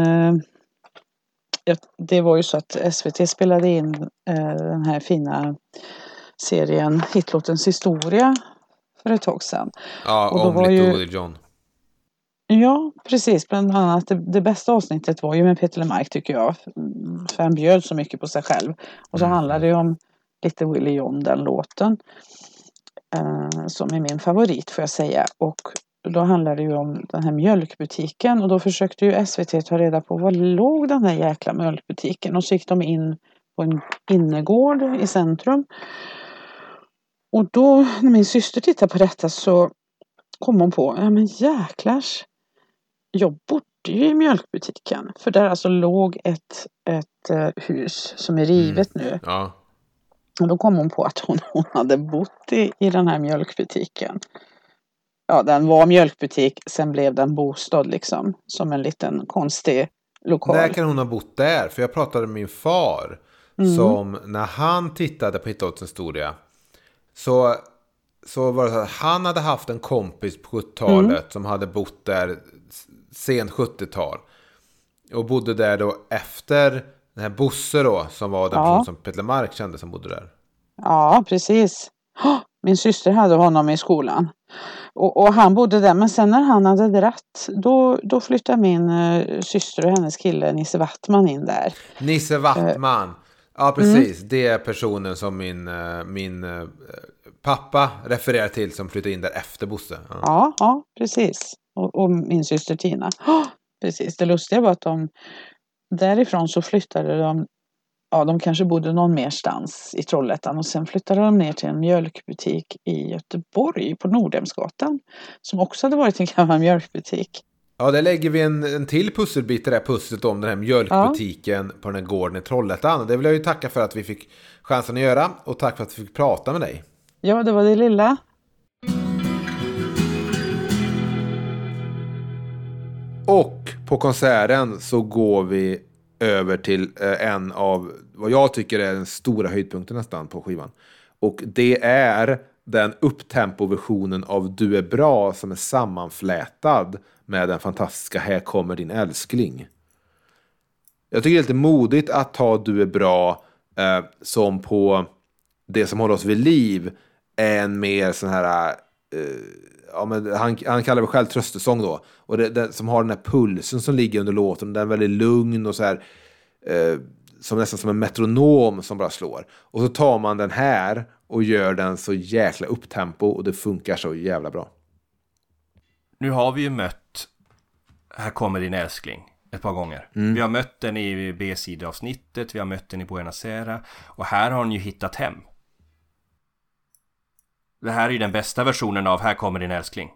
Det var ju så att SVT spelade in eh, den här fina serien Hitlåtens historia för ett tag sedan. Ja, Och då om var Little ju- John. Ja, precis. Bland annat det, det bästa avsnittet var ju med Peter Lemark tycker jag. Mm, För han bjöd så mycket på sig själv. Och så handlar det ju om lite Willie John, den låten. Eh, som är min favorit får jag säga. Och då handlar det ju om den här mjölkbutiken. Och då försökte ju SVT ta reda på var låg den här jäkla mjölkbutiken. Och så gick de in på en innergård i centrum. Och då när min syster tittade på detta så kom hon på, ja men jäklars. Jag bodde ju i mjölkbutiken. För där alltså låg ett, ett eh, hus som är rivet nu. Ja. Och då kom hon på att hon, hon hade bott i, i den här mjölkbutiken. Ja, den var mjölkbutik, sen blev den bostad liksom. Som en liten konstig lokal. När kan hon ha bott där? För jag pratade med min far. Som när han tittade på Hitlåtens historia. Så, så var det så att han hade haft en kompis på 70-talet. Som hade bott där s- sent 70-tal. Och bodde där då efter den här Bosse då. Som var den Ja. person som Peter Mark kände som bodde där. Ja, precis. Min syster hade honom i skolan. Och, och han bodde där, men sen när han hade dratt, då, då flyttade min eh, syster och hennes kille Nisse Wattman in där. Nisse Wattman. Ja, precis. Det är personen som min, eh, min pappa refererar till som flyttade in där efter Bosse. Ja. Ja, ja precis. Och, och min syster Tina. Åh, precis. Det lustiga var att de därifrån så flyttade de Ja, de kanske bodde någon merstans i Trollhättan och sen flyttade de ner till en mjölkbutik i Göteborg på Nordhemsgatan. Som också hade varit en gammal mjölkbutik. Ja, där lägger vi en, en till pusselbit i det här pusslet om den här mjölkbutiken på den här gården i Trollhättan. Det vill jag ju tacka för att vi fick chansen att göra och tack för att vi fick prata med dig. Ja, det var det lilla. Och på konserten så går vi över till eh, en av vad jag tycker är den stora höjdpunkten nästan på skivan. Och det är den upptempo-versionen av Du är bra som är sammanflätad med den fantastiska Här kommer din älskling. Jag tycker det är lite modigt att ta Du är bra eh, som på det som håller oss vid liv är en mer sån här eh, ja, men han, han kallar det själv tröstesång då. Och det, det, som har den här pulsen som ligger under låten. Den är väldigt lugn och så här. Eh, som nästan som en metronom som bara slår. Och så tar man den här och gör den så jäkla upptempo och det funkar så jävla bra. nu har vi ju mött Här kommer din älskling ett par gånger. Vi har mött den i B-sideavsnittet, vi har mött den i Buenos Aires och här har den ju hittat hem. Det här är ju den bästa versionen av Här kommer din älskling.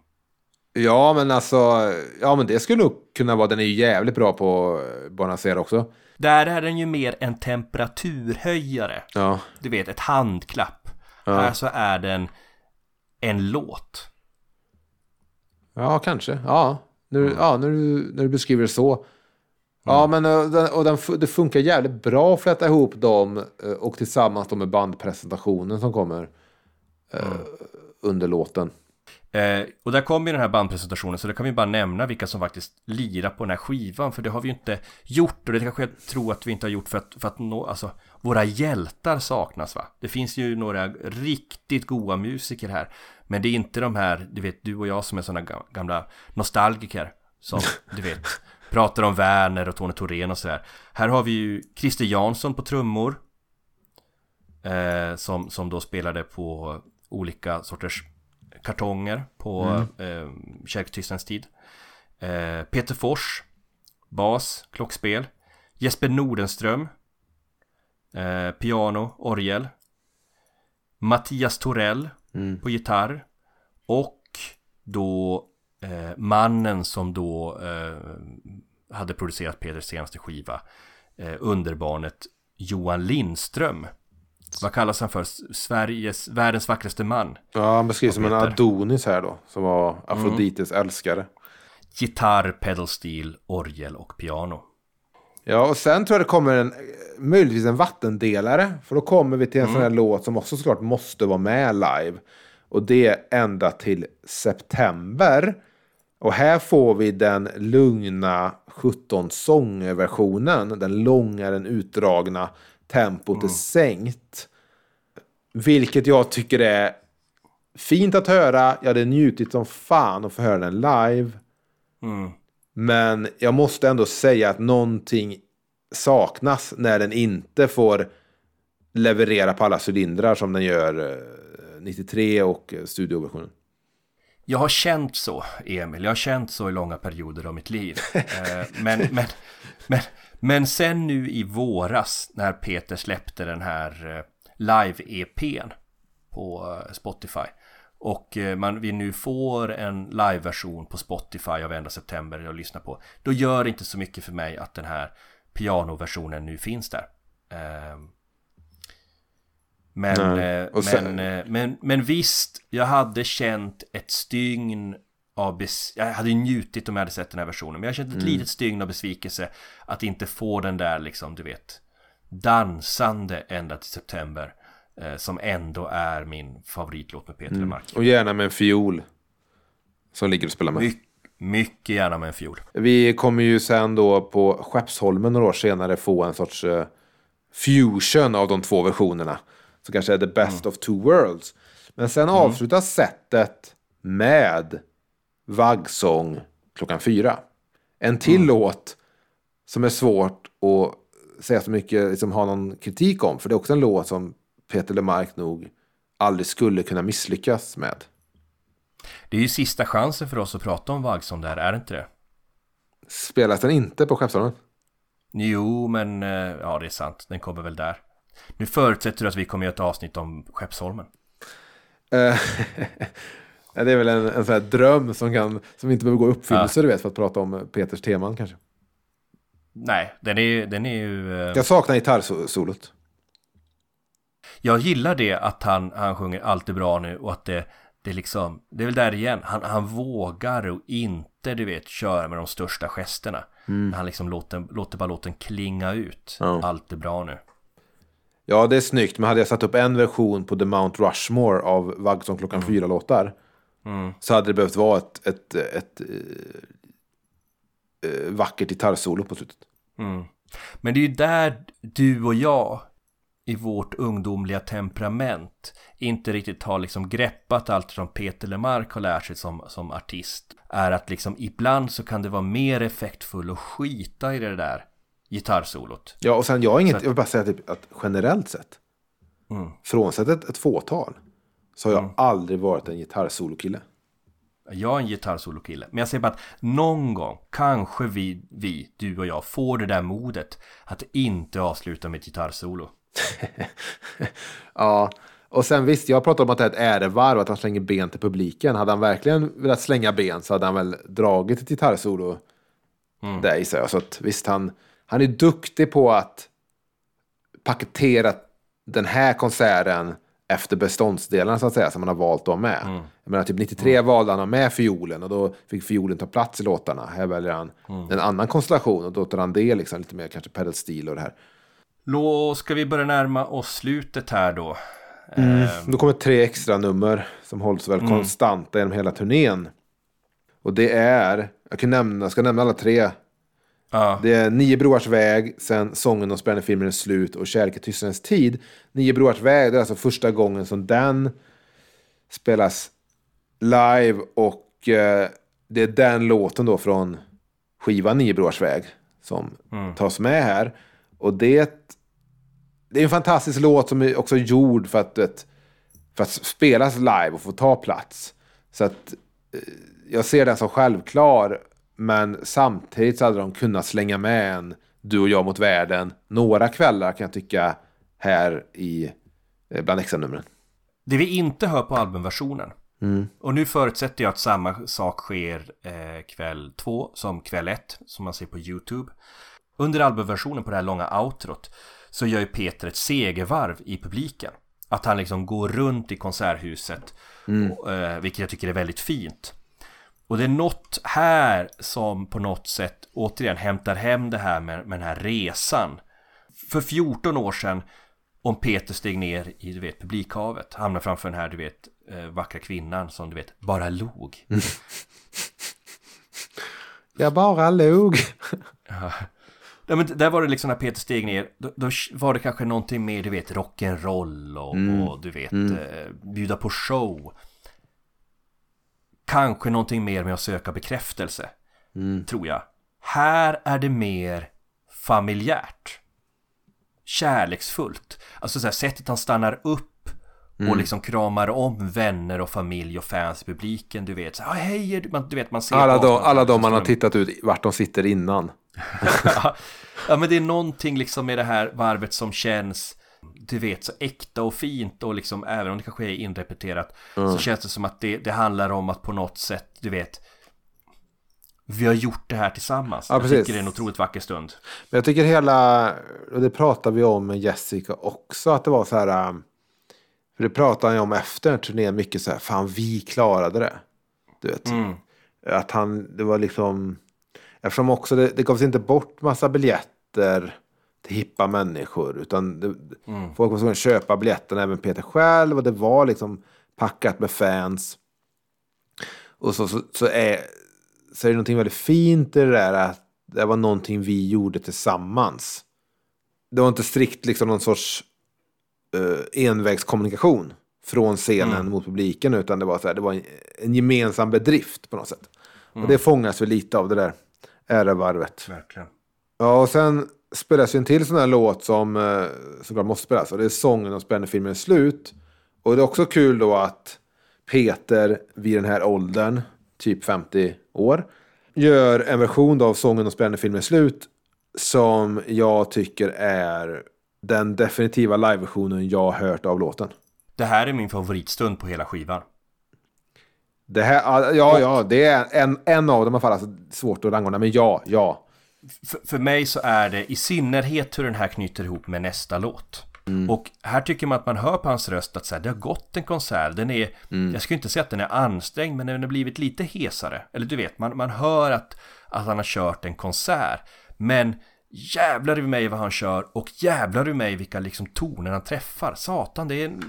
Ja, men alltså, ja men det skulle nog kunna vara, den är ju jävligt bra på eh, Bonacera också. Där är den ju mer en temperaturhöjare. Ja, Du vet, ett handklapp. Här så är den en låt. ja kanske. Ja, nu, ja när, du, när du beskriver det så. Ja, men och den, och den, det funkar jävligt bra att fläta ihop dem eh, och tillsammans då med bandpresentationen som kommer eh, under låten. Eh, och där kommer ju den här bandpresentationen så det kan vi bara nämna vilka som faktiskt lirar på den här skivan för det har vi ju inte gjort och det kanske jag tror att vi inte har gjort för att, för att nå, alltså våra hjältar saknas va. Det finns ju några riktigt goa musiker här men det är inte de här, du vet du och jag som är sådana ga- gamla nostalgiker som du vet pratar om Werner och Tony Thorén och sådär. Här har vi ju Christer Jansson på trummor. Eh, som, som då spelade på olika sorters kartonger på mm. eh, Kärktystens tid. Eh, Peter Fors, bas, klockspel. Jesper Nordenström, eh, piano, orgel. Mattias Torell Mm. på gitarr. Och då eh, mannen som då eh, hade producerat Peters senaste skiva. Eh, underbarnet Johan Lindström. Vad kallas han för? Sveriges, världens vackraste man. Ja, han beskrivs som en. Adonis här då. Som var Afrodites älskare. Gitarr, pedal steel, orgel och piano. Ja, och sen tror jag det kommer en, möjligtvis en vattendelare. För då kommer vi till en sån här låt som också såklart måste vara med live. Och det ända till september. Och här får vi den lugna 17 sånger-versionen. Den långa, den utdragna. Tempot är sänkt. Vilket jag tycker är fint att höra. Jag hade njutit som fan att få höra den live. Mm. Men jag måste ändå säga att någonting saknas när den inte får leverera på alla cylindrar som den gör eh, 93 och eh, studioversionen. Jag har känt så, Emil. Jag har känt så i långa perioder av mitt liv. Eh, men, men, men, men sen nu i våras när Peter släppte den här eh, live-EPn på eh, Spotify. Och eh, man, vi nu får en live-version på Spotify av enda september att lyssna på. Då gör det inte så mycket för mig att den här pianoversionen nu finns där. Ehm, Men, men, men, men visst, jag hade känt ett stygn av Jag hade ju njutit om jag hade sett den här versionen. Men jag känt ett litet stygn av besvikelse att inte få den där liksom, du vet, dansande ända till september. Eh, som ändå är min favoritlåt med Peter Lemark. Och gärna med en fiol. Som ligger och spelar med. My- mycket gärna med en fiol. Vi kommer ju sen då på Skeppsholmen några år senare få en sorts eh, fusion av de två versionerna. Så kanske är the best of two worlds. Men sen avslutas sättet med vaggsång klockan fyra. En till låt som är svårt att säga så mycket, liksom ha någon kritik om. För det är också en låt som Peter Lemark nog aldrig skulle kunna misslyckas med. Det är ju sista chansen för oss att prata om Vaggsson där, är det inte det? Spelas den inte på Skeppsholmen? Jo, men eh, ja, det är sant. Den kommer väl där. Nu förutsätter du att vi kommer göra ett avsnitt om Skeppsholmen. Eh, ja, det är väl en, en sån här dröm som, kan, som inte behöver gå i uppfyllelse du vet, för att prata om Peters teman kanske. Nej, den är, den är ju... eh, Jag saknar gitarrsolot. Jag gillar det att han, han sjunger allt är bra nu och att det, det är liksom, det är väl där igen, han, han vågar och inte, du vet, köra med de största gesterna. Han liksom låter, låter bara låten klinga ut. Ja. Allt är bra nu. Ja, det är snyggt, men hade jag satt upp en version på The Mount Rushmore av Vaggsång klockan fyra låtar Mm. så hade det behövt vara ett, ett, ett, eh, eh, vackert gitarrsolo på slutet. Mm. Men det är ju där du och jag i vårt ungdomliga temperament inte riktigt har liksom greppat allt som Peter Lemark har lärt sig som, som artist. Är att liksom ibland så kan det vara mer effektfull att skita i det där gitarrsolot. Ja, och sen jag har inget, jag vill bara säga typ att generellt sett, Mm. frånsett ett, ett fåtal, så har jag aldrig varit en gitarrsolokille. Jag är en gitarrsolokille, men jag säger bara att någon gång kanske vi, vi, du och jag, får det där modet att inte avsluta med ett gitarrsolo. Ja, och sen visst, jag pratade om att det är ett ärevarv att han slänger ben till publiken. Hade han verkligen velat slänga ben så hade han väl dragit ett gitarrsolo där gissar jag. Så att visst, han, han är duktig på att paketera den här konserten efter beståndsdelarna så att säga som man har valt att ha med. Jag menar typ 93 valde han att ha med fiolen och då fick fiolen ta plats i låtarna. Här väljer han en annan konstellation och då tar han det liksom lite mer kanske pedal steel och det här. Då ska vi börja närma oss slutet här då. Då kommer tre extra nummer som hålls väl konstanta genom hela turnén. Och det är, jag kan nämna, jag ska nämna alla tre. Ja, Det är Nio broars väg, sen Sången om spännande filmen är slut och Kärlek i tystnadens tid. Nio broars väg, det är alltså första gången som den spelas live och eh, det är den låten då från skivan Nio Broars väg som tas med här. Och det, det är en fantastisk låt som är också gjord för att, för att spelas live och få ta plats. Så att eh, jag ser den som självklar. Men samtidigt så hade de kunnat slänga med en Du och jag mot världen några kvällar kan jag tycka här i eh, bland extranumren. Det vi inte hör på albumversionen. Och nu förutsätter jag att samma sak sker eh, kväll två som kväll ett, som man ser på YouTube. Under albumversionen på det här långa outrot så gör ju Peter ett segervarv i publiken. Att han liksom går runt i konserthuset, och, eh, vilket jag tycker är väldigt fint. Och det är något här som på något sätt återigen hämtar hem det här med, med den här resan. För 14 år sedan om Peter steg ner i du vet, publikhavet, hamnade framför den här du vet, eh, vackra kvinnan som du vet bara log. Jag bara log. Ja, men där var det liksom när Peter steg ner, då, då var det kanske någonting mer, du vet, rock'n'roll och, och du vet, eh, bjuda på show. Kanske någonting mer med att söka bekräftelse, tror jag. Här är det mer familjärt. Kärleksfullt. Alltså så här, sättet han stannar upp och liksom kramar om vänner och familj och fans i publiken, du vet. Så, här, hej, är du-" man, du vet, man ser Alla de, alla de man har tittat ut vart de sitter innan. ja men det är någonting liksom med det här varvet som känns Du vet så äkta och fint och liksom även om det kanske är inrepeterat Så känns det som att det, det handlar om att på något sätt Du vet Vi har gjort det här tillsammans Ja, Jag precis. tycker det är en otroligt vacker stund Men jag tycker hela, och det pratade vi om med Jessica också, att det var så här. um, För det pratade han om efter turnén mycket så här, fan vi klarade det. Du vet. Att han, det var liksom, eftersom också det, det gavs inte bort massa biljetter hippa människor. Utan det, folk var tvungna att köpa biljetterna, även Peter själv. Och det var liksom packat med fans. Och så, så, så, är, så är det någonting väldigt fint i det där att det var någonting vi gjorde tillsammans. Det var inte strikt liksom någon sorts uh, envägskommunikation från scenen mot publiken utan det var, så här, det var en, en gemensam bedrift på något sätt. Och det fångas väl lite av det där ärevarvet. Verkligen Ja, och sen spelas ju en till sån här låt som eh, såklart måste spelas. Och det är sången och Spännefilmen är slut. Och det är också kul då att Peter vid den här åldern, typ 50 år, gör en version av sången och Spännefilmen är slut. Som jag tycker är den definitiva liveversionen jag har hört av låten. Det här är min favoritstund på hela skivan Det här, ja, ja, det är en, en av dem i alla fall. Alltså, svårt att rangordna, men ja, ja. För, för mig så är det i synnerhet hur den här knyter ihop med nästa låt. Och här tycker man att man hör på hans röst att så här, det har gått en konsert. Den är, jag skulle inte säga att den är ansträngd, men den har blivit lite hesare. Eller du vet, man, man hör att, att han har kört en konsert. Men jävlar i mig vad han kör och jävlar i mig vilka liksom toner han träffar. Satan, det är en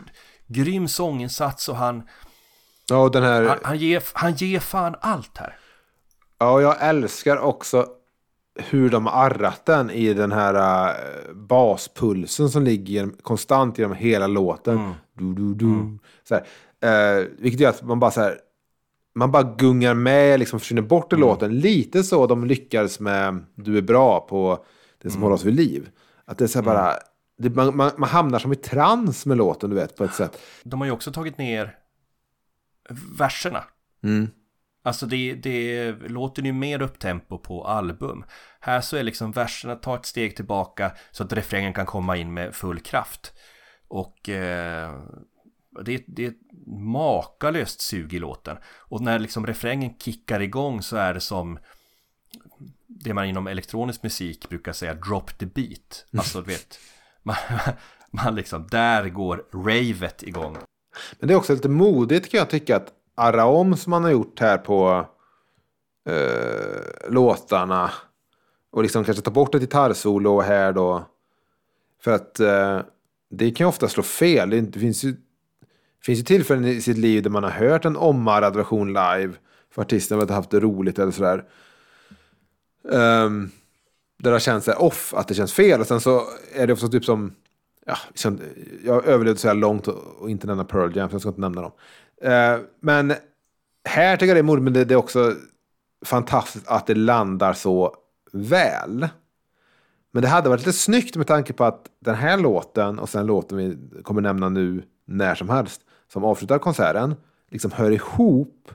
grym sånginsats och han, Ja, och den här... han, han, ger, han ger fan allt här. Ja, jag älskar också hur de har arrat den i den här äh, baspulsen som ligger genom- konstant genom hela låten. Du, du, du. Så här, eh, vilket gör att man bara så här, man bara gungar med, liksom försvinner bort i låten. Lite så de lyckades med Du är bra på det som håller oss vid liv. Att det är så bara, det, man, man, man hamnar som i trans med låten, du vet, på ett sätt. De har ju också tagit ner verserna. Alltså det, det låter ju mer upptempo på album. Här så är liksom verserna, ta ett steg tillbaka så att refrängen kan komma in med full kraft. Och eh, det, det är ett makalöst sug i låten. Och när liksom refrängen kickar igång så är det som det man inom elektronisk musik brukar säga drop the beat. Alltså du vet, man, man liksom, där går ravet igång. Men det är också lite modigt kan jag tycka att arra om som man har gjort här på eh, låtarna. Och liksom kanske ta bort ett gitarrsolo här då. För att eh, det kan ju ofta slå fel. Det finns ju, finns ju tillfällen i sitt liv där man har hört en omarrad version live. För artisten har haft det roligt eller sådär. Um, där det har känts off, att det känns fel. Och sen så är det också typ som... Ja, liksom, jag överlevde så här långt och, och inte nämna Pearl Jam, så jag ska inte nämna dem. Eh, men här tycker jag det är modigt, men det, det är också... fantastiskt att det landar så väl. Men det hade varit lite snyggt med tanke på att den här låten och sen låten vi kommer nämna nu när som helst som avslutar konserten liksom hör ihop.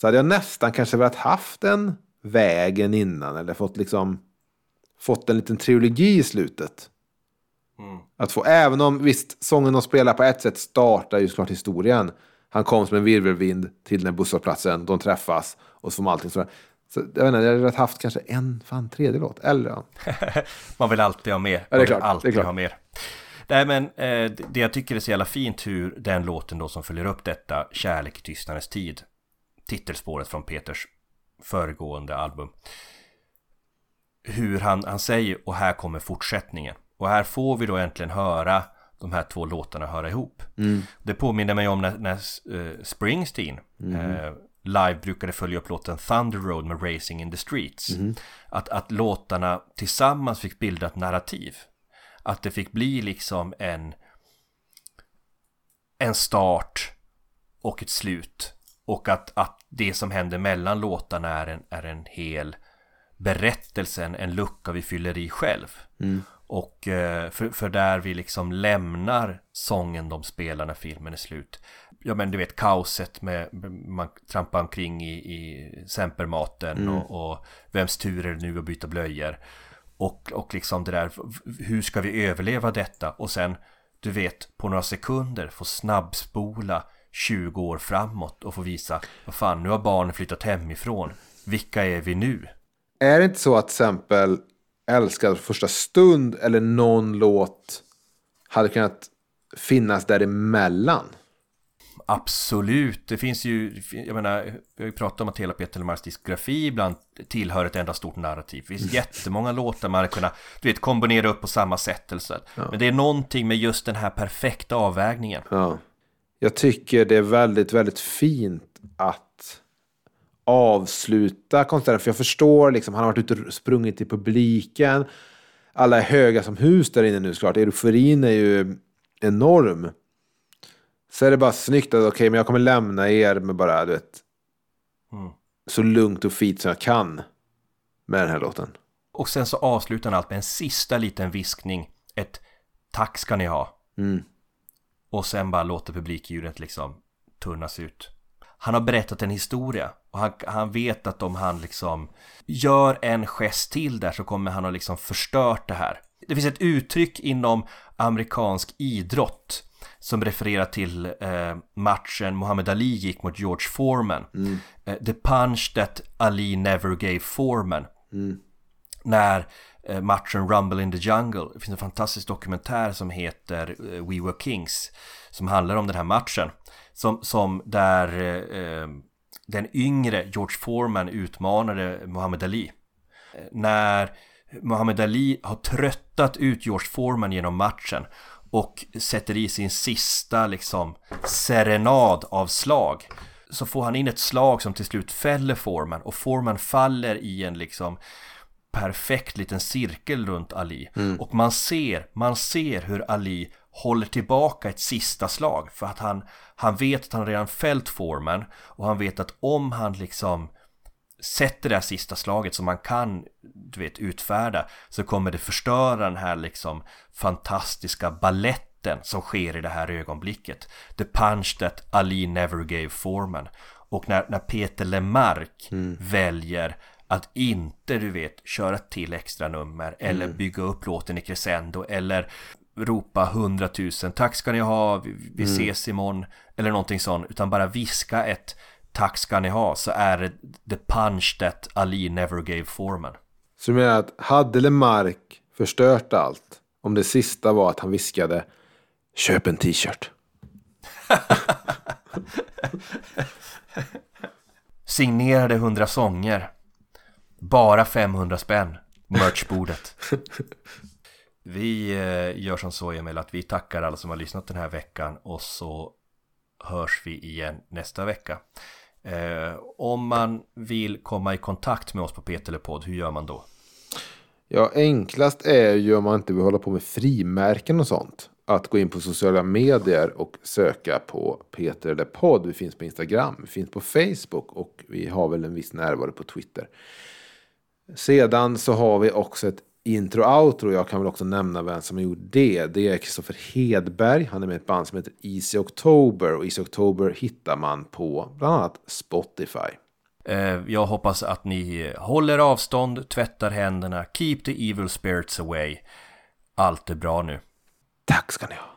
Så hade jag nästan kanske velat haft en vägen innan eller fått liksom fått en liten trilogi i slutet. Att få, även om visst, sången de spelar på ett sätt startar ju såklart historien. Han kom som en virvelvind till den busshållplatsen, de träffas och så får man allting sådär. Så jag vet inte, jag hade haft kanske en, fan tredje låt. Eller ja. Man vill alltid ha mer. Ja, det är Man klart, vill det är alltid klart. ha mer. Nej men eh, det jag tycker är så jävla fint hur den låten då som följer upp detta Kärlek i tystnadens tid Titelspåret från Peters föregående album Hur han, han säger och här kommer fortsättningen Och här får vi då äntligen höra de här två låtarna höra ihop. Det påminner mig om när, när eh, Springsteen eh, live brukade följa upp låten Thunder Road med Racing in the Streets. Att, att låtarna tillsammans fick bilda ett narrativ. Att det fick bli liksom en en start och ett slut. Och att, att det som händer mellan låtarna är en, är en hel berättelse, en, en lucka vi fyller i själv. Och eh, för, för där vi liksom lämnar sången de spelar när filmen är slut. Ja men du vet kaoset med, man trampar omkring i, i sempermaten och, och vems tur är det nu att byta blöjor. Och, och liksom det där, hur ska vi överleva detta? Och sen, du vet, på några sekunder få snabbspola 20 år framåt och få visa, vad fan, nu har barnen flyttat hemifrån. Vilka är vi nu? Är det inte så att till exempel Älskad första stund eller någon låt hade kunnat finnas däremellan? Absolut, det finns ju, jag menar, vi har ju pratat om att hela Peter Lemarks diskografi ibland tillhör ett enda stort narrativ. Det finns jättemånga låtar man hade kunnat, du vet, kombinera upp på samma sätt eller så. Men det är någonting med just den här perfekta avvägningen. Ja. Jag tycker det är väldigt, väldigt fint att avsluta konserten. För jag förstår, liksom, han har varit ute och sprungit i publiken. Alla är höga som hus där inne nu såklart. Euforin är ju enorm. Så är det bara snyggt att okej, men jag kommer lämna er med bara, du vet, så lugnt och fint som jag kan med den här låten. Och sen så avslutar han allt med en sista liten viskning. Ett tack ska ni ha. Och sen bara låter publikljudet liksom tunnas ut. Han har berättat en historia och han, han vet att om han liksom gör en gest till där så kommer han att liksom förstört det här. Det finns ett uttryck inom amerikansk idrott som refererar till eh, matchen Muhammad Ali gick mot George Foreman. Eh, the punch that Ali never gave Foreman. När eh, matchen Rumble in the Jungle, det finns en fantastisk dokumentär som heter eh, We Were Kings som handlar om den här matchen som, som där eh, den yngre George Foreman utmanade Muhammad Ali. Eh, när Muhammad Ali har tröttat ut George Foreman genom matchen och sätter i sin sista liksom serenad av slag så får han in ett slag som till slut fäller Foreman och Foreman faller i en liksom perfekt liten cirkel runt Ali. Och man ser, man ser hur Ali håller tillbaka ett sista slag för att han, han vet att han redan fällt Foreman och han vet att om han liksom sätter det här sista slaget som man kan du vet utfärda så kommer det förstöra den här liksom fantastiska balletten som sker i det här ögonblicket. The punch that Ali never gave Foreman och när, när Peter Lemark väljer att inte du vet köra till extra nummer eller bygga upp låten i crescendo eller ropa hundratusen tack ska ni ha, vi, vi ses imorgon eller någonting sånt utan bara viska ett tack ska ni ha så är det the punch that Ali never gave Foreman. Så du menar att hade Lemark förstört allt om det sista var att han viskade köp en t-shirt? Signerade 100 sånger. Bara 500 spänn. Merchbordet. Vi eh, gör som så Emil att vi tackar alla som har lyssnat den här veckan och så hörs vi igen nästa vecka. Eh, om man vill komma i kontakt med oss på Peterlepodd, hur gör man då? Ja, enklast är ju om man inte vill hålla på med frimärken och sånt. att gå in på sociala medier och söka på Peter eller podd. Vi finns på Instagram, vi finns på Facebook och vi har väl en viss närvaro på Twitter. Sedan så har vi också ett intro-outro. Jag kan väl också nämna vem som har gjort det. Det är Kristoffer Hedberg. Han är med i ett band som heter Easy October. Och Easy October hittar man på bland annat Spotify. Eh, Jag hoppas att ni håller avstånd, tvättar händerna, keep the evil spirits away. Allt är bra nu. Tack ska ni ha.